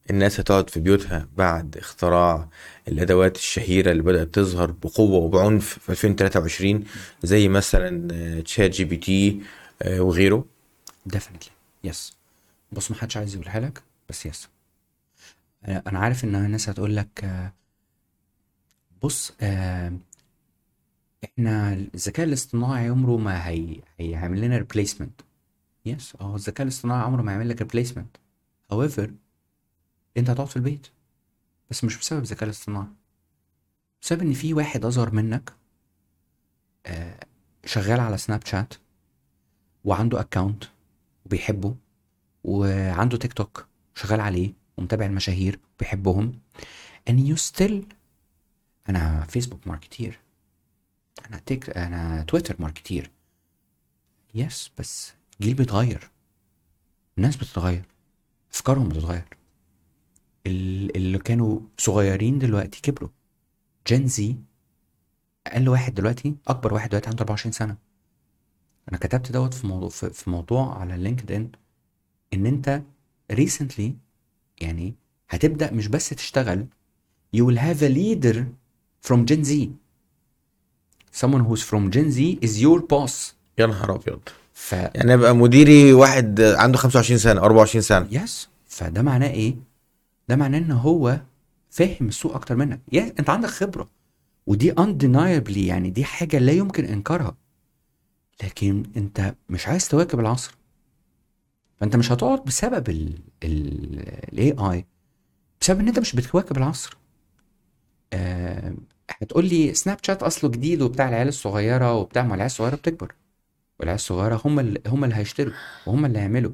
[SPEAKER 2] الناس هتقعد في بيوتها بعد اختراع الأدوات الشهيرة اللي بدأت تظهر بقوة وبعنف في 2023 زي مثلا آه، ChatGPT آه، وغيره؟
[SPEAKER 1] Definitely. yes بص ما حدش عايز يقولها لك بس yes أنا أنا عارف إن الناس هتقول لك آه، بص آه، إحنا الذكاء الاصطناعي عمره ما هي هيعمل لنا replacement yes أه الذكاء الاصطناعي عمره ما هيعمل لك replacement however أنت هتقعد في البيت. بس مش بسبب الذكاء الاصطناعي. بسبب إن في واحد أصغر منك آه، شغال على سناب شات وعنده account وبيحبه وعنده تيك توك شغال عليه ومتابع المشاهير بيحبهم and you still أنا فيسبوك marketer أنا تيك أنا تويتر marketer yes بس الجيل بيتغير. الناس بتتغير. أفكارهم بتتغير. ال- اللي كانوا صغيرين دلوقتي كبروا. Gen Z أقل واحد دلوقتي أكبر واحد دلوقتي عنده 24 سنة. أنا كتبت دوت في موضوع في, موضوع على LinkedIn إن أنت recently يعني هتبدأ مش بس تشتغل you will have a leader from Gen Z. Someone who's from Gen Z is your boss.
[SPEAKER 2] يا نهار أبيض.
[SPEAKER 1] ف
[SPEAKER 2] يعني أبقى مديري واحد عنده 25 سنة 24 سنة.
[SPEAKER 1] yes فده معناه إيه؟ ده معناه إن هو فاهم السوق أكتر منك. yes أنت عندك خبرة. ودي undeniably يعني دي حاجة لا يمكن إنكارها. لكن أنت مش عايز تواكب العصر. فأنت مش هتقعد بسبب ال ال AI بسبب إن أنت مش بتواكب العصر. آه هتقول لي سناب شات أصله جديد وبتاع العيال الصغيرة وبتاع ما العيال الصغيرة بتكبر. والعيال الصغيرة هم اللي هم اللي هيشتروا وهم اللي هيعملوا.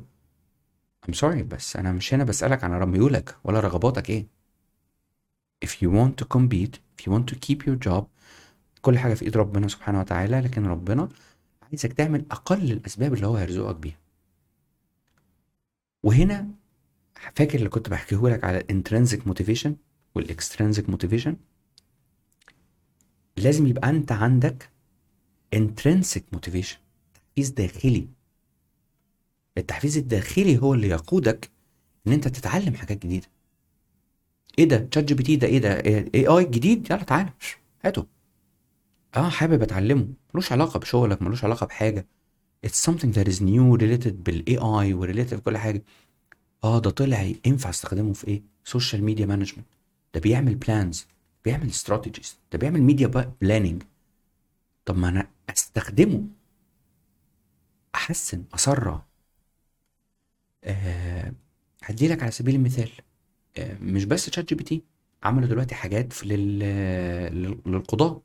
[SPEAKER 1] I'm sorry بس أنا مش هنا بسألك عن ميولك ولا رغباتك إيه. If you want to compete if you want to keep your job كل حاجة في إيد ربنا سبحانه وتعالى لكن ربنا عايزك تعمل أقل الأسباب اللي هو هيرزقك بيها. وهنا فاكر اللي كنت بحكيه لك على ال intrinsic motivation وال extrinsic motivation لازم يبقى أنت عندك intrinsic motivation تحفيز داخلي التحفيز الداخلي هو اللي يقودك إن أنت تتعلم حاجات جديدة. إيه ده؟ ChatGPT ده إيه ده؟ AI جديد؟ يلا تعالى. هاته آه حابب أتعلمه. ملوش علاقة بشغلك ملوش علاقة بحاجة. It's something that is new related بال AI و related بكل حاجة. آه ده طلع ينفع أستخدمه في إيه؟ social media management ده بيعمل plans بيعمل strategies ده بيعمل media planning طب ما أنا أستخدمه. أحسن اسرع أه هدي لك على سبيل المثال أه مش بس ChatGPT عملوا دلوقتي حاجات في لل... لل- للقضاء.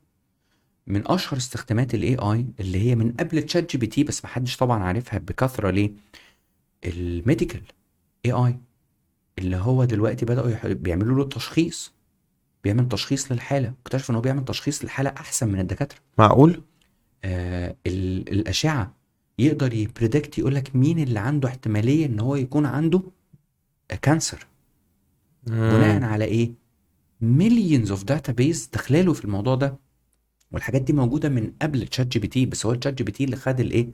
[SPEAKER 1] من أشهر استخدامات ال AI اللي هي من قبل ChatGPT بس محدش طبعا عارفها بكثرة ليه؟ ال medical AI اللي هو دلوقتي بدأوا يح... بيعملوا له تشخيص. بيعمل تشخيص للحالة. اكتشفوا إن هو بيعمل تشخيص للحاله أحسن من الدكاترة.
[SPEAKER 2] معقول؟
[SPEAKER 1] آه ال- الأشعة يقدر ي predict يقول لك مين اللي عنده احتمالية إن هو يكون عنده cancer بناء على إيه؟ millions of database داخلاله في الموضوع ده. والحاجات دي موجودة من قبل ChatGPT بس هو ال ChatGPT اللي خد الإيه؟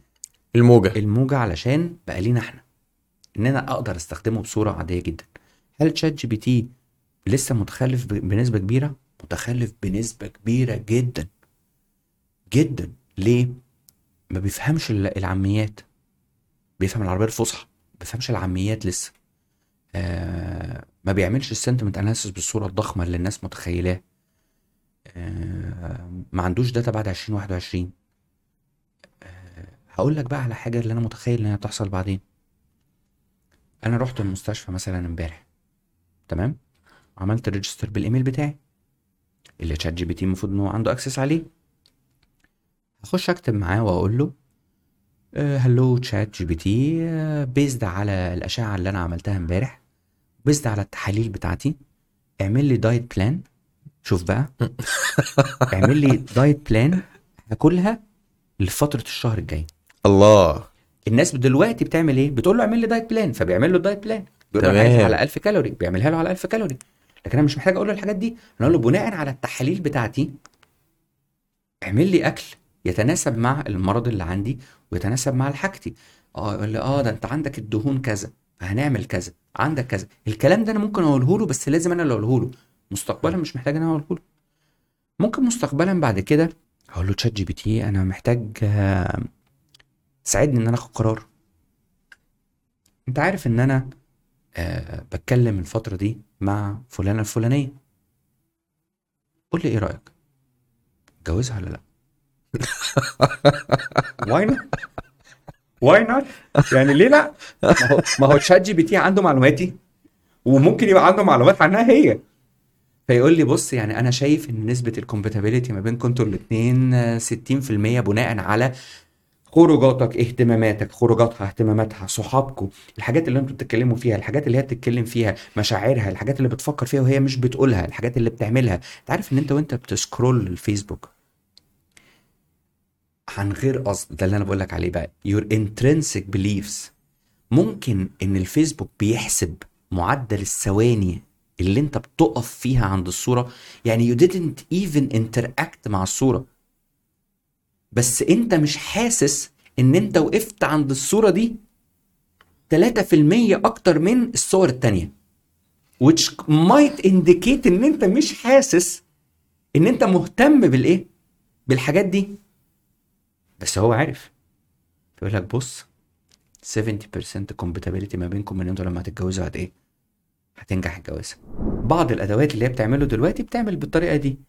[SPEAKER 2] الموجة.
[SPEAKER 1] الموجة علشان بقى لينا إحنا. إن أنا أقدر أستخدمه بصورة عادية جدا. هل ChatGPT لسه متخلف بنسبة كبيرة؟ متخلف بنسبة كبيرة جدا. جدا. ليه؟ ما بيفهمش ال- العاميات. بيفهم العربية الفصحى ما بيفهمش العاميات لسه. آه ما بيعملش ال sentiment analysis بالصورة الضخمة اللي الناس متخيلاه. آه ما عندوش data بعد 2021 آه هقول لك بقى على حاجة اللي أنا متخيل إنها تحصل بعدين. أنا رحت المستشفى مثلا امبارح تمام؟ عملت register بال email بتاعي اللي ChatGPT المفروض إن هو عنده access عليه. هخش اكتب معاه واقول له hello ChatGPT based على الأشعة اللي أنا عملتها امبارح based على التحاليل بتاعتي اعمل لي diet plan شوف بقى اعمل لي diet plan هاكلها لفترة الشهر الجاي.
[SPEAKER 2] الله.
[SPEAKER 1] الناس دلوقتي بتعمل إيه؟ بتقول له اعمل لي diet plan فبيعمل له diet plan بيقول له. عايز على 1000 كالوري بيعملها له على 1000 كالوري لكن أنا مش محتاج أقول له الحاجات دي. أنا أقول له بناء على التحاليل بتاعتي اعمل لي أكل يتناسب مع المرض اللي عندي ويتناسب مع حاجتي. آه يقول لي آه ده أنت عندك الدهون كذا فهنعمل كذا عندك كذا. الكلام ده أنا ممكن أقوله له بس لازم أنا اللي أقوله له. مستقبلا مش محتاج إن أنا أقوله له. ممكن مستقبلا بعد كده هقول له ChatGPT أنا محتاج آه، تساعدني إن أنا آخد قرار. أنت عارف إن أنا آه بتكلم الفترة دي مع فلانة الفلانية. قول لي إيه رأيك؟ اتجوزها ولا لأ؟ why not why not يعني ليه لا؟ ما هو ما هو ChatGPT عنده معلوماتي وممكن يبقى عنده معلومات عنها هي. فيقول لي بص يعني أنا شايف إن نسبة ال compatibility ما بينكم أنتوا الاثنين 60% بناء على خروجاتك اهتماماتك خروجاتها اهتماماتها صحابكم الحاجات اللي أنتوا بتتكلموا فيها الحاجات اللي هي بتتكلم فيها مشاعرها الحاجات اللي بتفكر فيها وهي مش بتقولها الحاجات اللي بتعملها. انت عارف إن أنت وأنت بت scroll الفيسبوك عن غير قصد. ده اللي أنا بقول لك عليه بقى. Your intrinsic beliefs. ممكن إن الفيسبوك بيحسب معدل الثواني اللي أنت بتقف فيها عند الصورة. يعني you didn't even interact مع الصورة. بس أنت مش حاسس إن أنت وقفت عند الصورة دي 3% أكتر من الصور التانية. Which might indicate إن أنت مش حاسس إن أنت مهتم بالإيه؟ بالحاجات دي. بس هو عارف. فيقول لك بص 70% compatibility ما بينكم إن أنتوا لما هتتجوزوا هت إيه؟ هتنجح الجوازة. بعض الأدوات اللي هي بتعمله دلوقتي بتعمل بالطريقة دي.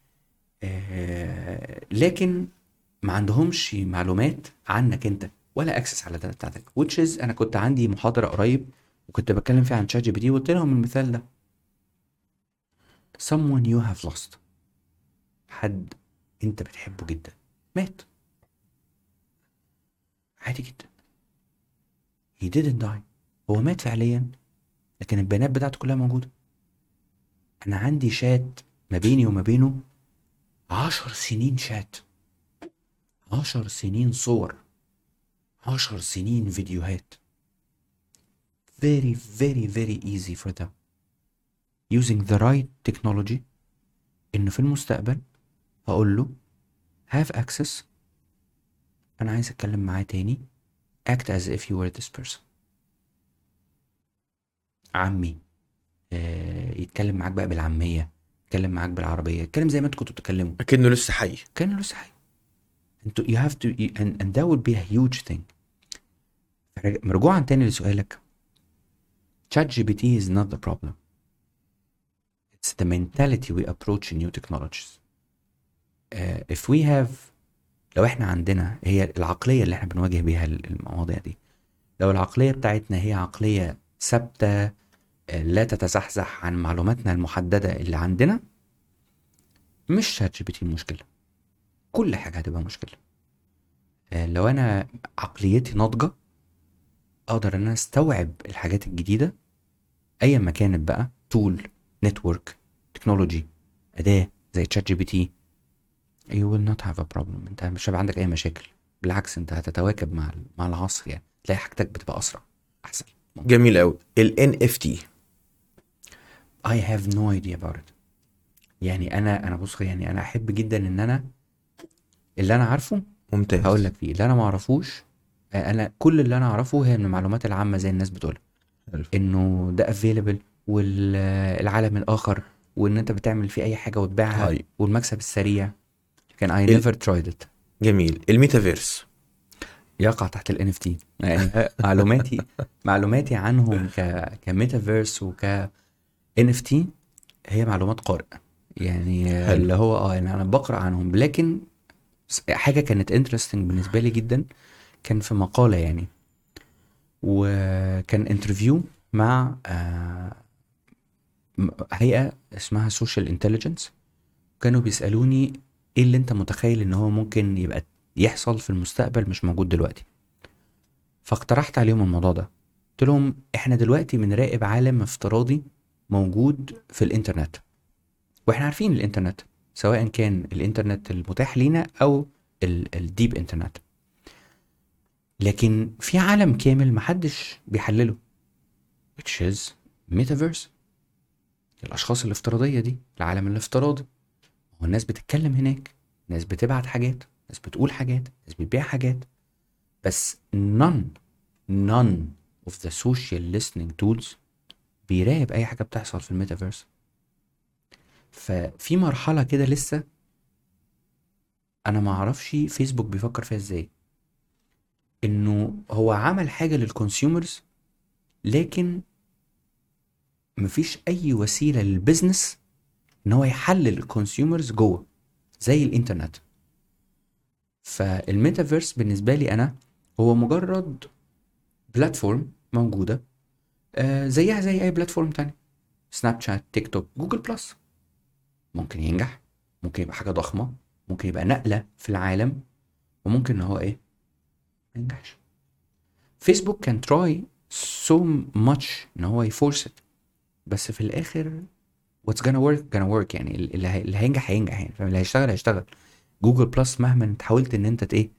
[SPEAKER 1] آه لكن ما عندهمش معلومات عنك أنت ولا access على ال data بتاعتك. Is أنا كنت عندي محاضرة قريب وكنت بتكلم فيها عن ChatGPT وقلت لهم المثال ده. Someone you have lost. حد أنت بتحبه جدا. مات. عادي جدا. He didn't die. هو مات فعليا لكن البيانات بتاعته كلها موجودة. أنا عندي شات ما بيني وما بينه عشر سنين شات. عشر سنين صور. عشر سنين فيديوهات. Very very very easy for them. Using the right technology. إن في المستقبل هقول له have access أنا عايز أتكلم معاه تاني act as if you were this person عمي آه يتكلم معاك بقى بالعامية يتكلم معاك بالعربية يتكلم زي ما أنتوا كنتوا بتتكلموا
[SPEAKER 2] اكنه لسه حي
[SPEAKER 1] كان لسه حي أنتوا you have to and, and that would be a huge thing رجوعا تاني لسؤالك ChatGPT is not the problem it's the mentality we approach new technologies uh, if we have لو إحنا عندنا هي العقلية اللي إحنا بنواجه بيها المواضيع دي. لو العقلية بتاعتنا هي عقلية ثابتة آه، لا تتزحزح عن معلوماتنا المحددة اللي عندنا مش ChatGPT المشكلة كل حاجة هتبقى مشكلة. آه، لو أنا عقليتي ناضجة أقدر إن أنا أستوعب الحاجات الجديدة أيا ما كانت بقى tool network technology أداة زي ChatGPT you will not have a problem. انت مش هيبقى عندك أي مشاكل. بالعكس انت هتتواكب مع مع العصر يعني. تلاقي حاجتك بتبقى أسرع أحسن.
[SPEAKER 2] جميل قوي ال NFT
[SPEAKER 1] I have no idea about it. يعني أنا أنا بص يعني أنا أحب جدا إن أنا اللي أنا عارفه
[SPEAKER 2] ممتاز.
[SPEAKER 1] هقول لك فيه. اللي أنا ما أعرفوش آه، أنا كل اللي أنا أعرفه هي من المعلومات العامة زي الناس بتقولها. إنه ده available والعالم الآخر وإن أنت بتعمل فيه أي حاجة وتبيعها
[SPEAKER 2] طيب.
[SPEAKER 1] والمكسب السريع. لكن I
[SPEAKER 2] ال-
[SPEAKER 1] never tried it.
[SPEAKER 2] جميل. الميتافيرس.
[SPEAKER 1] يقع تحت ال NFT يعني معلوماتي معلوماتي عنهم ك كميتافيرس وك NFT هي معلومات قارئ يعني
[SPEAKER 2] حلو.
[SPEAKER 1] اللي هو آه يعني أنا بقرأ عنهم. لكن حاجة كانت interesting بالنسبة لي جدا كان في مقالة يعني. وكان interview مع آه، هيئة اسمها social intelligence كانوا بيسألوني إيه اللي أنت متخيل إن هو ممكن يبقى يحصل في المستقبل مش موجود دلوقتي؟ فاقترحت عليهم الموضوع ده. قلت لهم إحنا دلوقتي بنراقب عالم افتراضي موجود في الإنترنت. وإحنا عارفين الإنترنت سواء كان الإنترنت المتاح لينا أو ال- الديب إنترنت. لكن في عالم كامل محدش بيحلله which is metaverse. الأشخاص الافتراضية دي العالم الافتراضي. هو الناس بتتكلم هناك ناس بتبعت حاجات ناس بتقول حاجات ناس بتبيع حاجات. بس none none of the social listening tools بيراقب أي حاجة بتحصل في الميتافيرس. ففي مرحلة كده لسه أنا ما أعرفش فيسبوك بيفكر فيها إزاي. إنه هو عمل حاجة لل consumers لكن مفيش أي وسيلة لل business إن هو يحلل ال consumers جوه زي الإنترنت. فالميتافيرس بالنسبة لي أنا هو مجرد platform موجودة آه زيها زي أي platform تاني. سناب شات تيك توك جوجل بلس ممكن ينجح ممكن يبقى حاجة ضخمة ممكن يبقى نقلة في العالم وممكن إن هو إيه؟ ما ينجحش. فيسبوك كان try so much إن هو ي force بس في الآخر what's gonna work gonna work. يعني اللي, هي- اللي هينجح هينجح يعني فاهم؟ اللي هيشتغل هيشتغل. جوجل بلس مهما انت حاولت ان انت إيه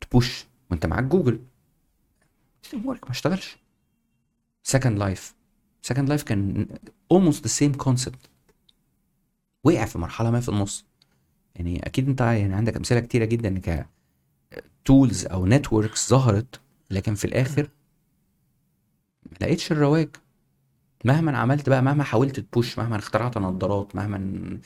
[SPEAKER 1] ت push وانت معاك جوجل work ما اشتغلش. Second Life Second Life كان almost the same concept. وقع في مرحلة ما في النص. يعني أكيد انت يعني عندك أمثلة كتيرة جدا ك tools أو networks ظهرت لكن في الآخر ما لقيتش الرواج. مهما عملت بقى مهما حاولت ت push مهما اخترعت نظارات مهما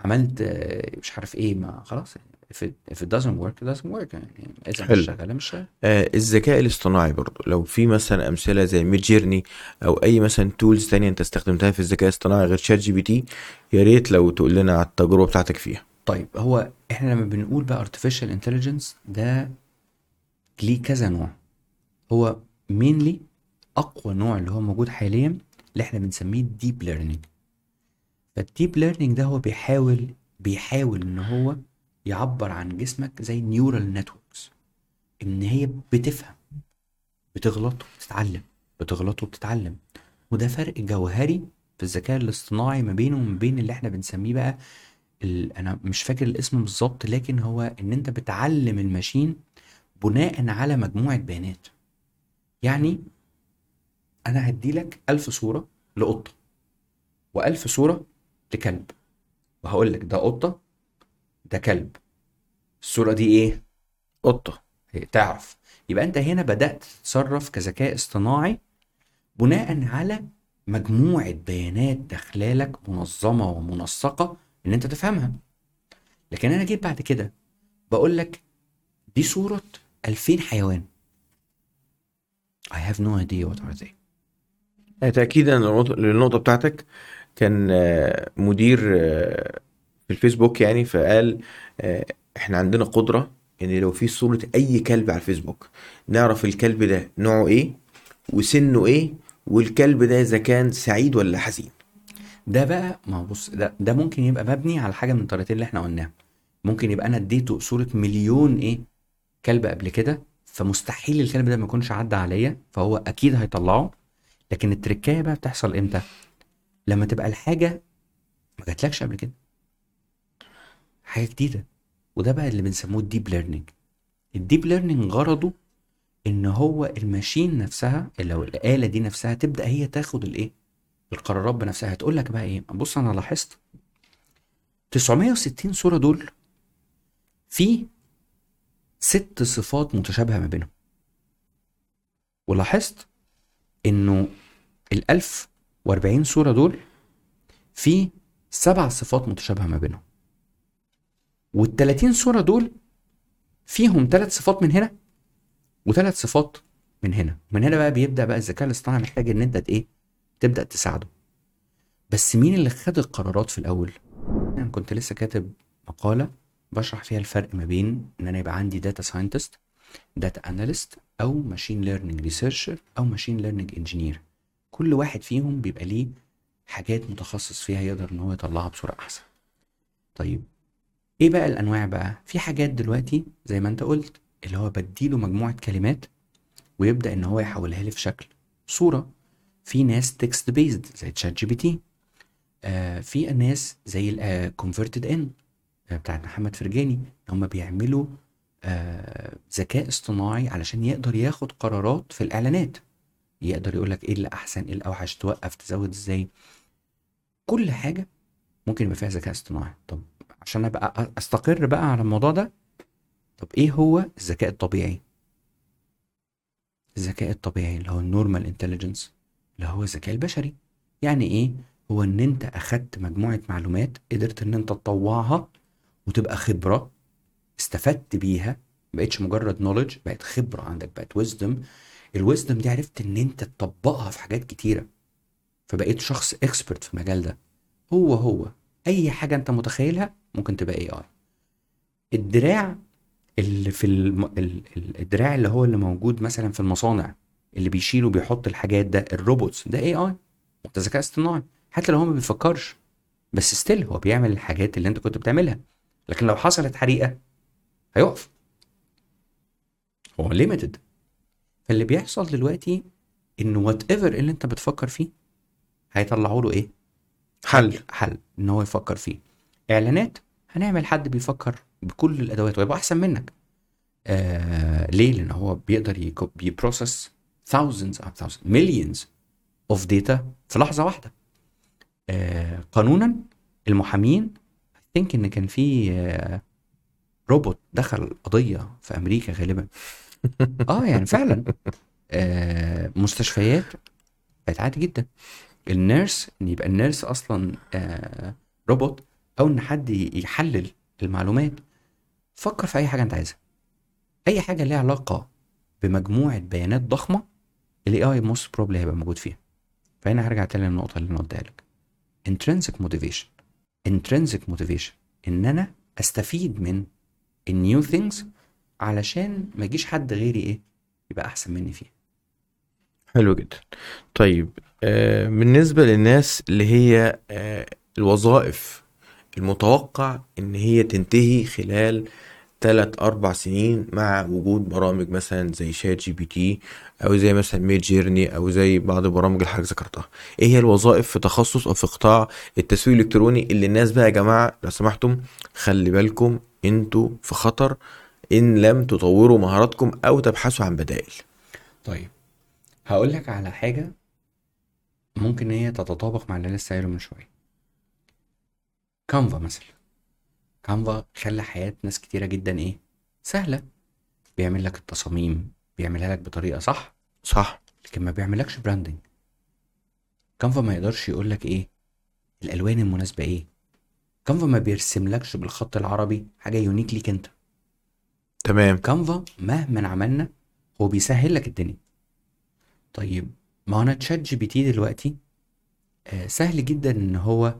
[SPEAKER 1] عملت آه، مش عارف إيه ما خلاص يعني if it, if it doesn't work it doesn't work يعني. إذا
[SPEAKER 2] حلو.
[SPEAKER 1] مش شغالة مش شغالة.
[SPEAKER 2] آه الذكاء الاصطناعي برضو. لو في مثلا أمثلة زي Midjourney أو أي مثلا tools تانية أنت استخدمتها في الذكاء الاصطناعي غير ChatGPT يا ريت لو تقول لنا على التجربة بتاعتك فيها.
[SPEAKER 1] طيب هو إحنا لما بنقول بقى artificial intelligence ده ليه كذا نوع. هو mainly أقوى نوع اللي هو موجود حاليا اللي إحنا بنسميه deep learning. فال deep learning ده هو بيحاول بيحاول إن هو يعبر عن جسمك زي neural networks إن هي بتفهم بتغلط وبتتعلم بتغلط وبتتعلم. وده فرق جوهري في الذكاء الاصطناعي ما بينه وما بين اللي إحنا بنسميه بقى ال... أنا مش فاكر الاسم بالظبط لكن هو إن أنت بتعلم ال machine بناء على مجموعة بيانات. يعني أنا هديلك ألف صورة لقطة وألف صورة لكلب. وهقول لك ده قطة ده كلب. الصورة دي إيه؟
[SPEAKER 2] قطة.
[SPEAKER 1] هي تعرف. يبقى أنت هنا بدأت تتصرف كذكاء اصطناعي بناء على مجموعة بيانات داخلالك منظمة ومنسقة إن أنت تفهمها. لكن أنا جيت بعد كده بقول لك دي صورة 2000 حيوان. I have no idea what are they.
[SPEAKER 2] آه، تأكيدا للنقطة للنقطة بتاعتك. كان آه، مدير آه، في الفيسبوك يعني فقال إحنا عندنا قدرة إن لو في صورة أي كلب على الفيسبوك نعرف الكلب ده نوعه إيه وسنه إيه والكلب ده إذا كان سعيد ولا حزين.
[SPEAKER 1] ده بقى ما هو بص ده ده ممكن يبقى مبني على حاجة من الطريقتين اللي إحنا قلناها ممكن يبقى أنا اديته صورة مليون إيه كلب قبل كده فمستحيل الكلب ده ما يكونش عدى عليا فهو أكيد هيطلعه. لكن التركاية بقى بتحصل إمتى؟ لما تبقى الحاجة ما جاتلكش قبل كده. حاجة جديدة. وده بقى اللي بنسموه ال deep learning ال deep learning غرضه إن هو ال machine نفسها هو الآلة دي نفسها تبدأ هي تاخد الإيه؟ القرارات بنفسها هتقول لك بقى إيه؟ بص أنا لاحظت 960 صوره دول في ست صفات متشابهة ما بينهم. ولاحظت إنه ال 1040 صورة دول في سبع صفات متشابهة ما بينهم. وال 30 صورة دول فيهم ثلاث صفات من هنا وثلاث صفات من هنا. من هنا بقى بيبدأ بقى الذكاء الاصطناعي محتاج إن أنت إيه تبدأ تساعده. بس مين اللي خد القرارات في الأول؟ أنا كنت لسه كاتب مقالة بشرح فيها الفرق ما بين إن أنا يبقى عندي data scientist data analyst أو machine learning researcher أو machine learning engineer كل واحد فيهم بيبقى ليه حاجات متخصص فيها يقدر إن هو يطلعها بصورة أحسن. طيب إيه بقى الأنواع بقى؟ في حاجات دلوقتي زي ما أنت قلت اللي هو بديله مجموعة كلمات ويبدأ إن هو يحولها لي في شكل صورة. في ناس text based زي ت ChatGPT آه في ناس زي ال Convertedin بتاعت محمد فرجاني هم بيعملوا آه ذكاء اصطناعي علشان يقدر ياخد قرارات في الإعلانات. يقدر يقول لك إيه اللي أحسن إيه الأوحش توقف تزود إزاي. كل حاجة ممكن يبقى فيها ذكاء اصطناعي. طب عشان أبقى أستقر بقى على الموضوع ده طب إيه هو الذكاء الطبيعي؟ الذكاء الطبيعي اللي هو ال normal intelligence اللي هو الذكاء البشري. يعني إيه؟ هو إن أنت أخدت مجموعة معلومات قدرت إن أنت تطوعها وتبقى خبرة استفدت بيها بقتش مجرد knowledge بقت خبرة عندك بقت wisdom ال wisdom دي عرفت إن أنت تطبقها في حاجات كتيرة. فبقيت شخص expert في المجال ده. هو هو. أي حاجة أنت متخيلها ممكن تبقى AI الدراع اللي في الم... ال- ال- الدراع اللي هو اللي موجود مثلا في المصانع اللي بيشيل وبيحط الحاجات ده ال robots ده AI ده ذكاء اصطناعي. حتى لو هو ما بيفكرش بس still هو بيعمل الحاجات اللي أنت كنت بتعملها. لكن لو حصلت حريقة هيقف. هو limited فاللي بيحصل دلوقتي إن whatever اللي أنت بتفكر فيه هيطلعوا له إيه؟
[SPEAKER 2] حل.
[SPEAKER 1] حل. إن هو يفكر فيه. إعلانات هنعمل حد بيفكر بكل الأدوات ويبقى أحسن منك. آه ليه؟ لأن هو بيقدر بيبروسس thousands of thousands millions of data في لحظة واحدة. آه قانونا المحامين I think إن كان في آه روبوت دخل قضية في أمريكا غالبا. آه يعني فعلا. آه مستشفيات بقت عادي جدا. ال nurse إن يبقى ال nurse أصلا آه روبوت أو إن حد يحلل المعلومات. فكر في أي حاجة أنت عايزها. أي حاجة ليها علاقة بمجموعة بيانات ضخمة ال AI most probably هيبقى موجود فيها. فهنا هرجع تاني للنقطة اللي أنا قلتها لك. Intrinsic motivation. Intrinsic motivation. إن أنا أستفيد من ال new things علشان ما يجيش حد غيري إيه يبقى أحسن مني فيه
[SPEAKER 2] حلو جدا. طيب آه بالنسبة للناس اللي هي آه الوظائف المتوقع إن هي تنتهي خلال تلات أربع سنين مع وجود برامج مثلا زي ChatGPT أو زي مثلا Midjourney أو زي بعض البرامج اللي حضرتك ذكرتها. إيه هي الوظائف في تخصص أو في قطاع التسويق الإلكتروني اللي الناس بقى يا جماعة لو سمحتم خلي بالكم أنتوا في خطر إن لم تطوروا مهاراتكم أو تبحثوا عن بدائل.
[SPEAKER 1] طيب هقول لك على حاجة ممكن هي تتطابق مع اللي لسه قايله من شوية. Canva مثلا. Canva خلى حياة ناس كتيرة جدا إيه؟ سهلة. بيعمل لك التصاميم بيعملها لك بطريقة صح؟
[SPEAKER 2] صح.
[SPEAKER 1] لكن ما بيعملكش branding Canva ما يقدرش يقول لك إيه؟ الألوان المناسبة إيه؟ Canva ما بيرسملكش بالخط العربي حاجة unique ليك انت.
[SPEAKER 2] تمام.
[SPEAKER 1] Canva مهما عملنا هو بيسهل لك الدنيا. طيب ما أنا ChatGPT دلوقتي آه، سهل جدا إن هو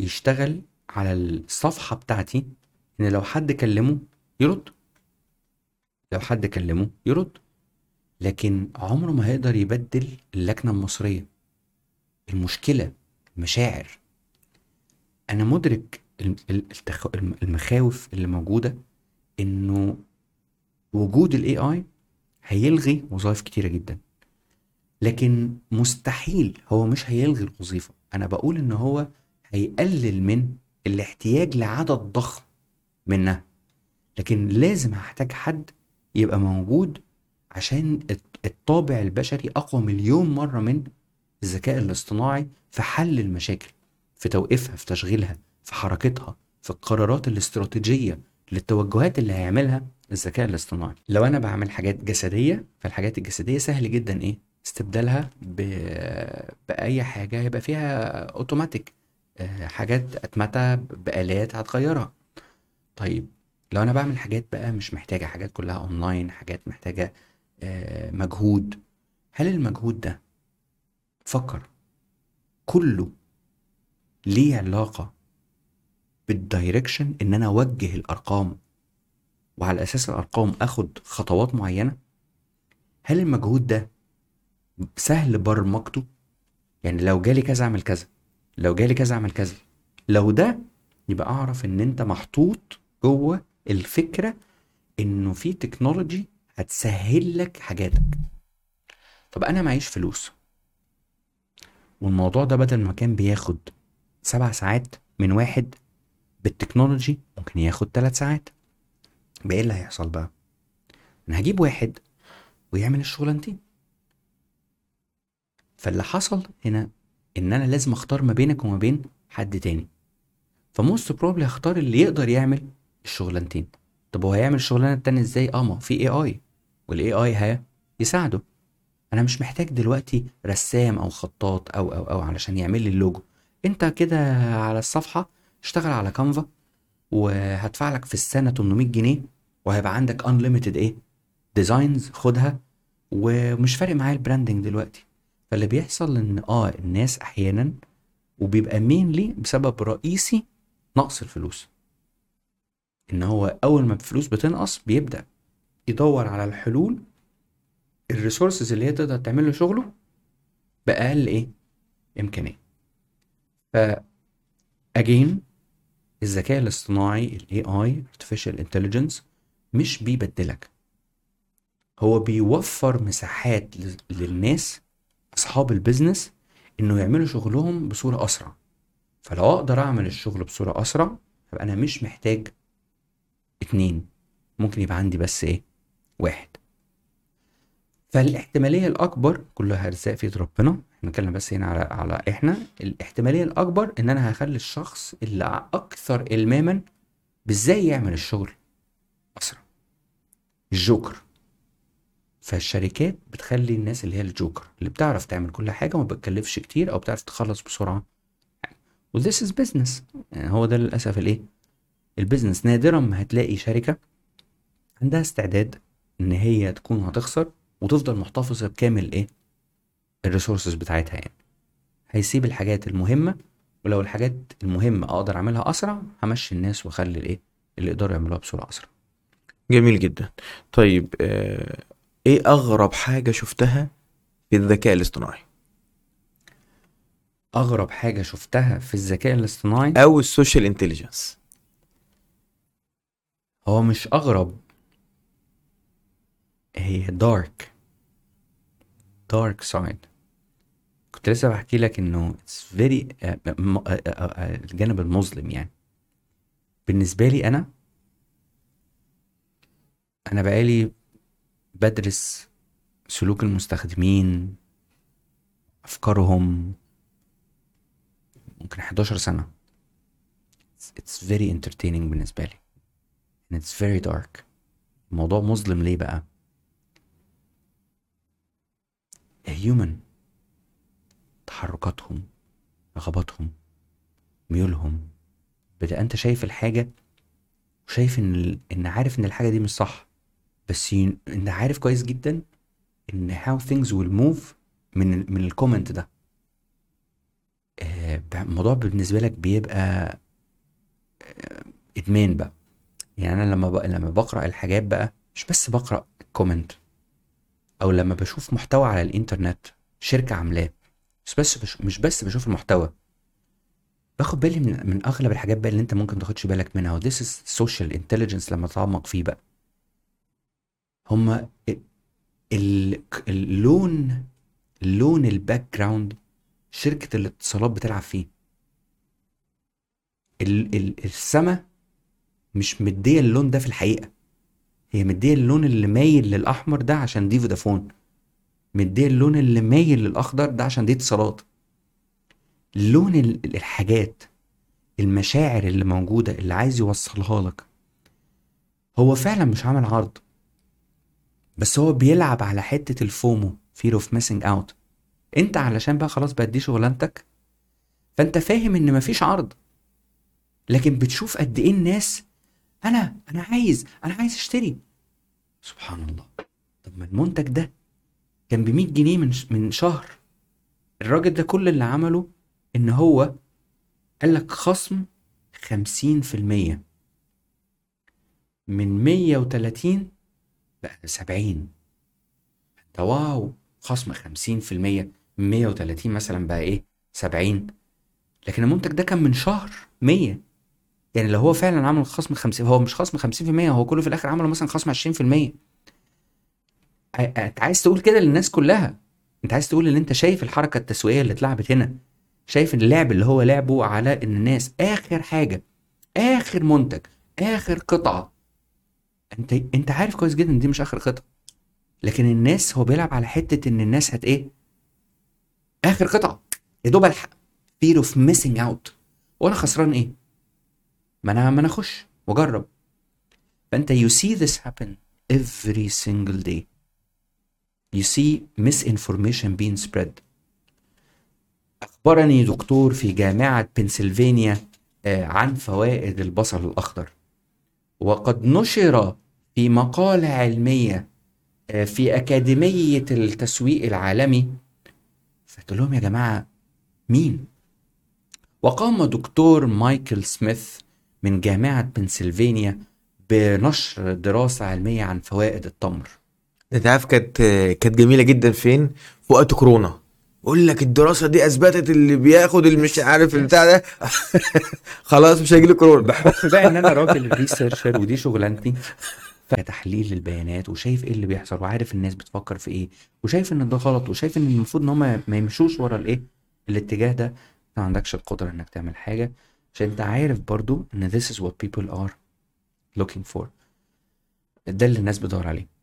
[SPEAKER 1] يشتغل على الصفحة بتاعتي إن لو حد كلمه يرد. لو حد كلمه يرد. لكن عمره ما هيقدر يبدل اللكنة المصرية. المشكلة المشاعر. أنا مدرك المخاوف اللي موجودة إنه وجود الاي اي هيلغي وظائف كتيرة جدا. لكن مستحيل هو مش هيلغي الوظيفة. أنا بقول إن هو هيقلل من الاحتياج لعدد ضخم منها. لكن لازم هحتاج حد يبقى موجود عشان الط- الطابع البشري أقوى مليون مرة من الذكاء الاصطناعي في حل المشاكل. في توقيفها في تشغيلها في حركتها في القرارات الاستراتيجية للتوجهات اللي هيعملها الذكاء الاصطناعي. لو أنا بعمل حاجات جسدية فالحاجات الجسدية سهل جدا إيه؟ استبدالها ب... بأي حاجة يبقى فيها اوتوماتيك آه، حاجات اتمتة بآلات هتغيرها. طيب لو أنا بعمل حاجات بقى مش محتاجة حاجات كلها اونلاين حاجات محتاجة آه، مجهود هل المجهود ده فكر كله ليه علاقة بال direction إن أنا أوجه الأرقام وعلى أساس الأرقام آخد خطوات معينة؟ هل المجهود ده سهل برمجته يعني لو جالي كذا أعمل كذا لو جالي كذا أعمل كذا لو ده يبقى أعرف إن أنت محطوط جوه الفكرة إنه في technology هتسهل لك حاجاتك. طب أنا معيش فلوس والموضوع ده بدل ما كان بياخد سبع ساعات من واحد بال technology ممكن ياخد ثلاث ساعات. بقى إيه اللي هيحصل بقى؟ أنا هجيب واحد ويعمل الشغلانتين. فاللي حصل هنا إن أنا لازم أختار ما بينك وما بين حد تاني. ف most probably هختار اللي يقدر يعمل الشغلانتين. طب هو هيعمل الشغلانة التانية إزاي؟ آه ما في AI وال AI هيساعده. أنا مش محتاج دلوقتي رسام أو خطاط أو أو أو علشان يعمل لي اللوجو. انت كده على الصفحة اشتغل على Canva وهدفع لك في السنة 800 جنيه وهيبقى عندك unlimited إيه designs خدها ومش فارق معايا ال branding دلوقتي. فاللي بيحصل إن آه الناس أحيانا وبيبقى mainly بسبب رئيسي نقص الفلوس. إن هو أول ما الفلوس بتنقص بيبدأ يدور على الحلول ال resources اللي هي تقدر تعمل له شغله بأقل إيه إمكانية. ف again الذكاء الاصطناعي ال AI artificial intelligence مش بيبدلك. هو بيوفر مساحات للناس أصحاب البيزنس إنه يعملوا شغلهم بصورة أسرع. فلو أقدر أعمل الشغل بصورة أسرع يبقى أنا مش محتاج اتنين. ممكن يبقى عندي بس إيه؟ واحد. فالاحتمالية الأكبر كلها أرزاق في إيد ربنا بنتكلم بس هنا على على إحنا. الاحتمالية الأكبر إن أنا هخلي الشخص اللي أكثر إلماما بإزاي يعمل الشغل؟ أسرع. الجوكر. فالشركات بتخلي الناس اللي هي الجوكر اللي بتعرف تعمل كل حاجة وما بتكلفش كتير أو بتعرف تخلص بسرعة. و this is business. يعني هو ده للأسف الإيه؟ البيزنس نادرا ما هتلاقي شركة عندها استعداد إن هي تكون هتخسر وتفضل محتفظة بكامل إيه؟ ال resources بتاعتها يعني. هيسيب الحاجات المهمة ولو الحاجات المهمة أقدر أعملها أسرع همشي الناس وأخلي الإيه؟ اللي يقدروا يعملوها بسرعة أسرع.
[SPEAKER 2] جميل جدا. طيب آه، إيه أغرب حاجة شفتها في الذكاء الاصطناعي؟
[SPEAKER 1] أغرب حاجة شفتها في الذكاء الاصطناعي؟
[SPEAKER 2] أو ال social intelligence.
[SPEAKER 1] هو مش أغرب. هي دارك دارك سايد كنت لسه بحكي لك إنه very آه، م- آه، آه، الجانب المظلم يعني. بالنسبة لي أنا أنا بقالي بدرس سلوك المستخدمين أفكارهم ممكن 11 سنة. It's- it's very entertaining بالنسبة لي. And it's very dark. الموضوع مظلم ليه بقى؟ A human. تحركاتهم رغباتهم ميولهم. بتبقى أنت شايف الحاجة وشايف إن. إن عارف إن الحاجة دي مش صح. بس ي... انت عارف كويس جدا إن how things will move من من الكومنت ده. آه، الموضوع بالنسبة لك بيبقى آه، إدمان بقى. يعني أنا لما بق... لما بقرأ الحاجات بقى مش بس بقرأ comment أو لما بشوف محتوى على الإنترنت شركة عاملاه مش بس بش... مش بس بشوف المحتوى. باخد بالي من, من أغلب الحاجات بقى اللي أنت ممكن تاخدش بالك منها و this is social intelligence لما تتعمق فيه بقى. هما ال- اللون لون ال background شركة الاتصالات بتلعب فيه. ال ال السما مش مدية اللون ده في الحقيقة. هي مدية اللون اللي مايل للأحمر ده عشان دي فودافون مدية اللون اللي مايل للأخضر ده عشان دي اتصالات. لون ال- الحاجات المشاعر اللي موجودة اللي عايز يوصلها لك هو فعلا مش عامل عرض. بس هو بيلعب على حتة الفومو fear of missing out. انت علشان بقى خلاص بقت دي شغلانتك فانت فاهم ان مفيش عرض. لكن بتشوف قد إيه الناس أنا أنا عايز أنا عايز أشتري. سبحان الله. طب ما المنتج ده كان ب 100 جنيه من من شهر. الراجل ده كل اللي عمله إن هو قال لك خصم 50% من 130 بقى 70 ده واو خصم 50% من 130 مثلا بقى إيه؟ 70 لكن المنتج ده كان من شهر 100 يعني لو هو فعلا عمل خصم 50 هو مش خصم 50% هو كله في الآخر عمله مثلا خصم 20% ع- أنت عايز تقول كده للناس كلها. أنت عايز تقول إن أنت شايف الحركة التسويقية اللي اتلعبت هنا؟ شايف اللعب اللي هو لعبه على إن الناس آخر حاجة آخر منتج آخر قطعة. أنت أنت عارف كويس جدا دي مش آخر قطعة. لكن الناس هو بيلعب على حتة إن الناس هت إيه؟ آخر قطعة. يا دوب ألحق. Fear of missing out. وأنا خسران إيه؟ ما أنا ما أنا أخش. وأجرب. فأنت you see this happen every single day. You see misinformation being spread. أخبرني دكتور في جامعة بنسلفانيا آه، عن فوائد البصل الأخضر. وقد نشر في مقالة علمية آه، في أكاديمية التسويق العالمي. فقلت لهم يا جماعة مين؟ وقام دكتور مايكل سميث من جامعة بنسلفانيا بنشر دراسة علمية عن فوائد التمر.
[SPEAKER 2] أنت عارف كانت كانت جميلة جدا فين؟ في وقت كورونا. بقول لك الدراسة دي أثبتت اللي بياخد اللي مش عارف البتاع ده. خلاص مش هيجيله كورونا.
[SPEAKER 1] بحكم بقى إن أنا راجل ريسيرشر ودي شغلانتي فتحليل للبيانات وشايف إيه اللي بيحصل وعارف الناس بتفكر في إيه وشايف إن ده غلط وشايف إن المفروض إن هم ما يمشوش ورا الإيه؟ الاتجاه ده. ما عندكش القدرة إنك تعمل حاجة. عشان أنت عارف برضو إن this is what people are looking for. ده اللي الناس بتدور عليه.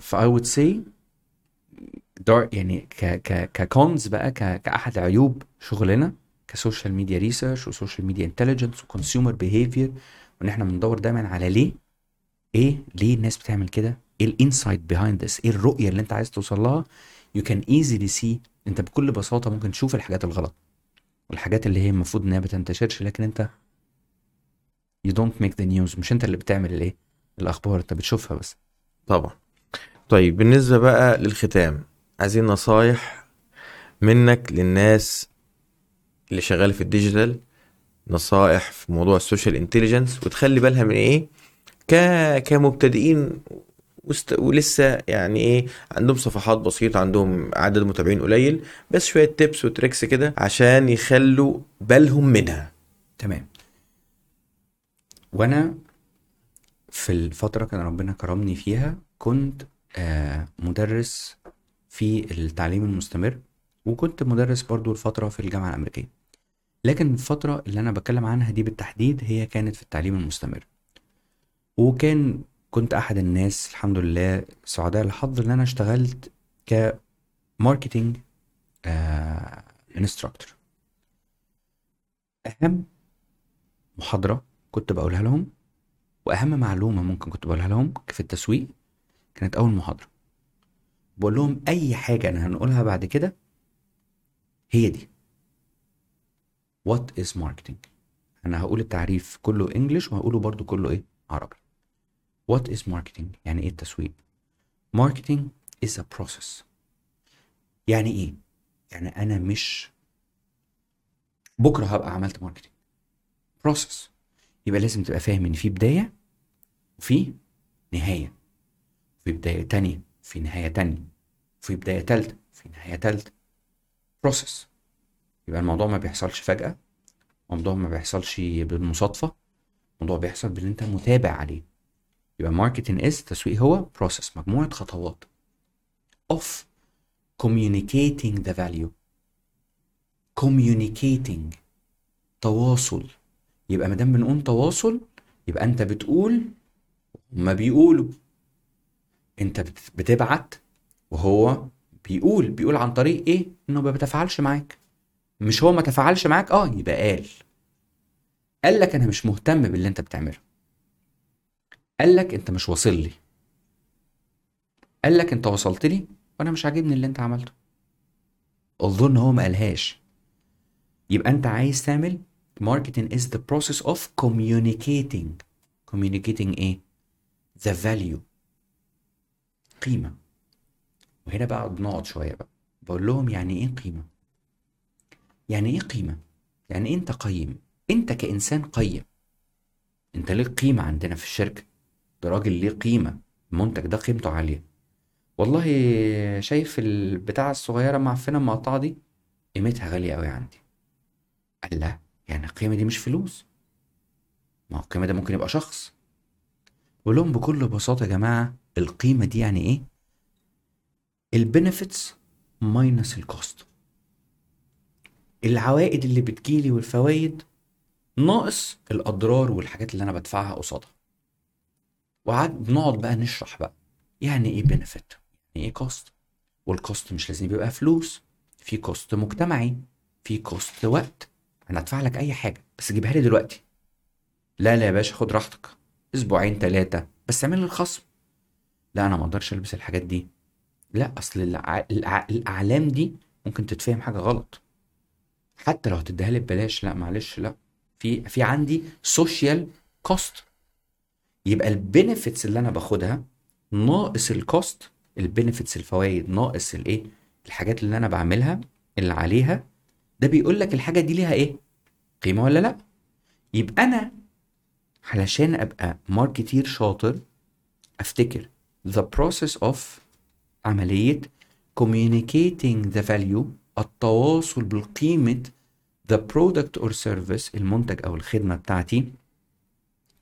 [SPEAKER 1] ف I would say that يعني ك ك ككونز بقى ك كأحد عيوب شغلنا ك social media research و social media intelligence و consumer behavior وإن إحنا بندور دايما على ليه؟ إيه ليه الناس بتعمل كده؟ إيه ال insight behind this إيه الرؤية اللي أنت عايز توصل لها. you can easily see أنت بكل بساطة ممكن تشوف الحاجات الغلط والحاجات اللي هي المفروض إنها بتنتشرش لكن أنت you don't make the news مش أنت اللي بتعمل الإيه؟ الأخبار أنت بتشوفها بس.
[SPEAKER 2] طبعا. طيب بالنسبة بقى للختام عايزين نصايح منك للناس اللي شغالة في ال digital نصائح في موضوع ال social intelligence وتخلي بالها من إيه؟ ك كمبتدئين وست... ولسه يعني إيه عندهم صفحات بسيطة عندهم عدد متابعين قليل بس شوية tips و tricks كده عشان يخلوا بالهم منها.
[SPEAKER 1] تمام. وأنا في الفترة كان ربنا كرمني فيها كنت آه مدرس في التعليم المستمر وكنت مدرس برضو الفترة في الجامعة الأمريكية. لكن الفترة اللي أنا بتكلم عنها دي بالتحديد هي كانت في التعليم المستمر. وكان كنت أحد الناس الحمد لله سعداء الحظ إن أنا اشتغلت ك marketing آه instructor أهم محاضرة كنت بقولها لهم وأهم معلومة ممكن كنت بقولها لهم في التسويق كانت أول محاضرة. بقول لهم أي حاجة أنا هنقولها بعد كده هي دي. What is marketing أنا هقول التعريف كله English وهقوله برضو كله إيه؟ عربي. What is marketing يعني إيه التسويق؟ marketing is a process. يعني إيه؟ يعني أنا مش بكرة هبقى عملت marketing process يبقى لازم تبقى فاهم إن في بداية وفي نهاية في بداية تانية في نهاية تانية في بداية تالتة في نهاية تالتة. process يبقى الموضوع ما بيحصلش فجأة الموضوع ما بيحصلش بالمصادفة الموضوع بيحصل باللي انت متابع عليه. يبقى marketing is تسويق هو process مجموعة خطوات. of communicating the value. communicating. تواصل. يبقى ما دام بنقول تواصل يبقى انت بتقول هما بيقولوا. انت بت- بتبعت وهو بيقول. بيقول عن طريق إيه؟ انه ما بيتفاعلش معاك. مش هو ما تفاعلش معاك؟ آه يبقى قال. قال لك أنا مش مهتم باللي انت بتعمله. قال لك انت مش واصل لي. قال لك انت وصلت لي وأنا مش عاجبني اللي انت عملته. اظن هو ما قالهاش. يبقى انت عايز تعمل marketing is the process of communicating. Communicating إيه؟ The value. قيمة. وهنا بقى بنقعد شوية بقى. بقول لهم يعني إيه قيمة؟ يعني إيه قيمة؟ يعني أنت قيم. أنت كإنسان قيم. أنت ليك قيمة عندنا في الشركة. ده راجل ليه قيمة. المنتج ده قيمته عالية. والله شايف البتاعة الصغيرة معفنة مقطعة دي؟ قيمتها غالية قوي عندي. قال لا يعني القيمة دي مش فلوس. ما هو القيمة ده ممكن يبقى شخص. بقول لهم بكل بساطة يا جماعة القيمة دي يعني إيه؟ ال benefits minus ال cost العوائد اللي بتجيلي والفوائد ناقص الأضرار والحاجات اللي أنا بدفعها قصادها. وقعد بنقعد بقى نشرح بقى يعني إيه benefit يعني إيه cost وال cost مش لازم يبقى فلوس في cost مجتمعي في cost وقت. أنا ادفع لك أي حاجة بس جيبها لي دلوقتي. لا لا يا باشا خد راحتك. أسبوعين ثلاثة بس اعمل الخصم. لا أنا ما أقدرش ألبس الحاجات دي. لا أصل الع... الع... الأعلام دي ممكن تتفهم حاجة غلط. حتى لو هتديها لي ببلاش لا معلش لا. في في عندي social cost يبقى ال benefits اللي أنا باخدها ناقص ال cost ال benefits الفوائد ناقص الايه الحاجات اللي أنا بعملها اللي عليها. ده بيقول لك الحاجة دي ليها إيه؟ قيمة ولا لا؟ يبقى أنا علشان أبقى marketer شاطر أفتكر the process of عملية communicating the value التواصل بالقيمة the product or service المنتج أو الخدمة بتاعتي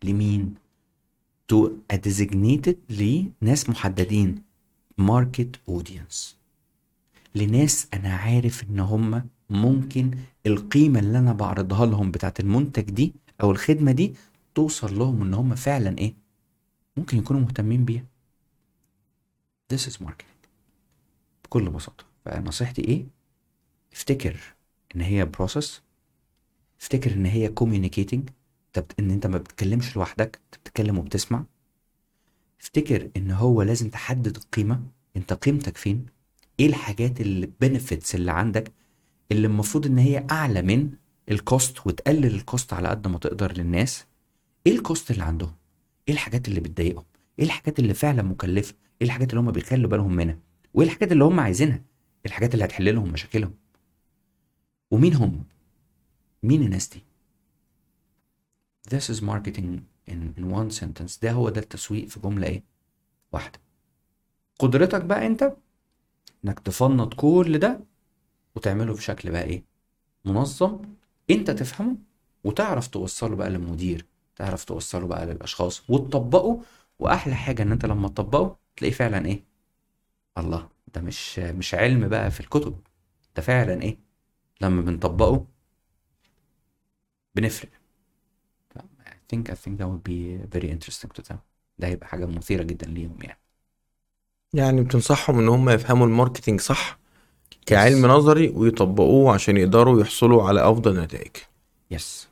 [SPEAKER 1] لمين؟ to a designated لناس محددين market audience. لناس أنا عارف إن هم ممكن القيمة اللي أنا بعرضها لهم بتاعت المنتج دي أو الخدمة دي توصل لهم إن هم فعلا إيه؟ ممكن يكونوا مهتمين بيها. This is marketing. بكل بساطة. فنصيحتي إيه؟ افتكر إن هي process. افتكر إن هي communicating. إن أنت ما بتتكلمش لوحدك أنت بتتكلم وبتسمع. افتكر إن هو لازم تحدد القيمة. أنت قيمتك فين؟ إيه الحاجات اللي benefits اللي عندك؟ اللي المفروض إن هي أعلى من ال cost وتقلل ال cost على قد ما تقدر للناس. إيه ال cost اللي عندهم؟ إيه الحاجات اللي بتضايقهم؟ إيه الحاجات اللي فعلا مكلفة؟ إيه الحاجات اللي هم بيخلوا بالهم منها؟ وايه الحاجات اللي هم عايزينها؟ إيه الحاجات اللي هتحل لهم مشاكلهم؟ ومين هم؟ مين الناس دي؟ This is marketing in, in one sentence. ده هو ده التسويق في جملة إيه؟ واحدة. قدرتك بقى أنت إنك تفنط كل ده وتعمله بشكل بقى إيه؟ منظم أنت تفهمه وتعرف توصله بقى للمدير تعرف توصله بقى للأشخاص وتطبقه وأحلى حاجة إن أنت لما تطبقه تلاقيه فعلا إيه؟ الله ده مش مش علم بقى في الكتب ده فعلا إيه؟ لما بنطبقه بنفرق. I think I think that would be very interesting to them. ده هيبقى حاجة مثيرة جدا ليهم يعني.
[SPEAKER 2] يعني بتنصحهم إن هم يفهموا ال marketing صح كعلم نظري ويطبقوه عشان يقدروا يحصلوا على أفضل نتائج.
[SPEAKER 1] yes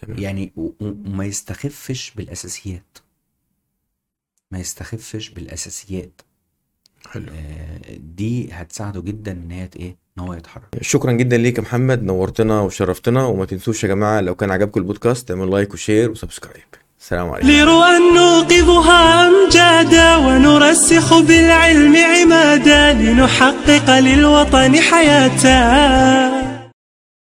[SPEAKER 2] تمام.
[SPEAKER 1] يعني وما يستخفش بالأساسيات. ما يستخفش بالأساسيات.
[SPEAKER 2] حلو.
[SPEAKER 1] آه، دي هتساعده جدا إن هي إيه إن هو يتحرك.
[SPEAKER 2] شكرا جدا ليك يا محمد نورتنا وشرفتنا وما تنسوش يا جماعة لو كان عجبكم البودكاست تعملوا like و share و subscribe. السلام عليكم.
[SPEAKER 3] لرؤى نوقظها أمجادا ونرى نرسخ بالعلم عمادا لنحقق للوطن حياة.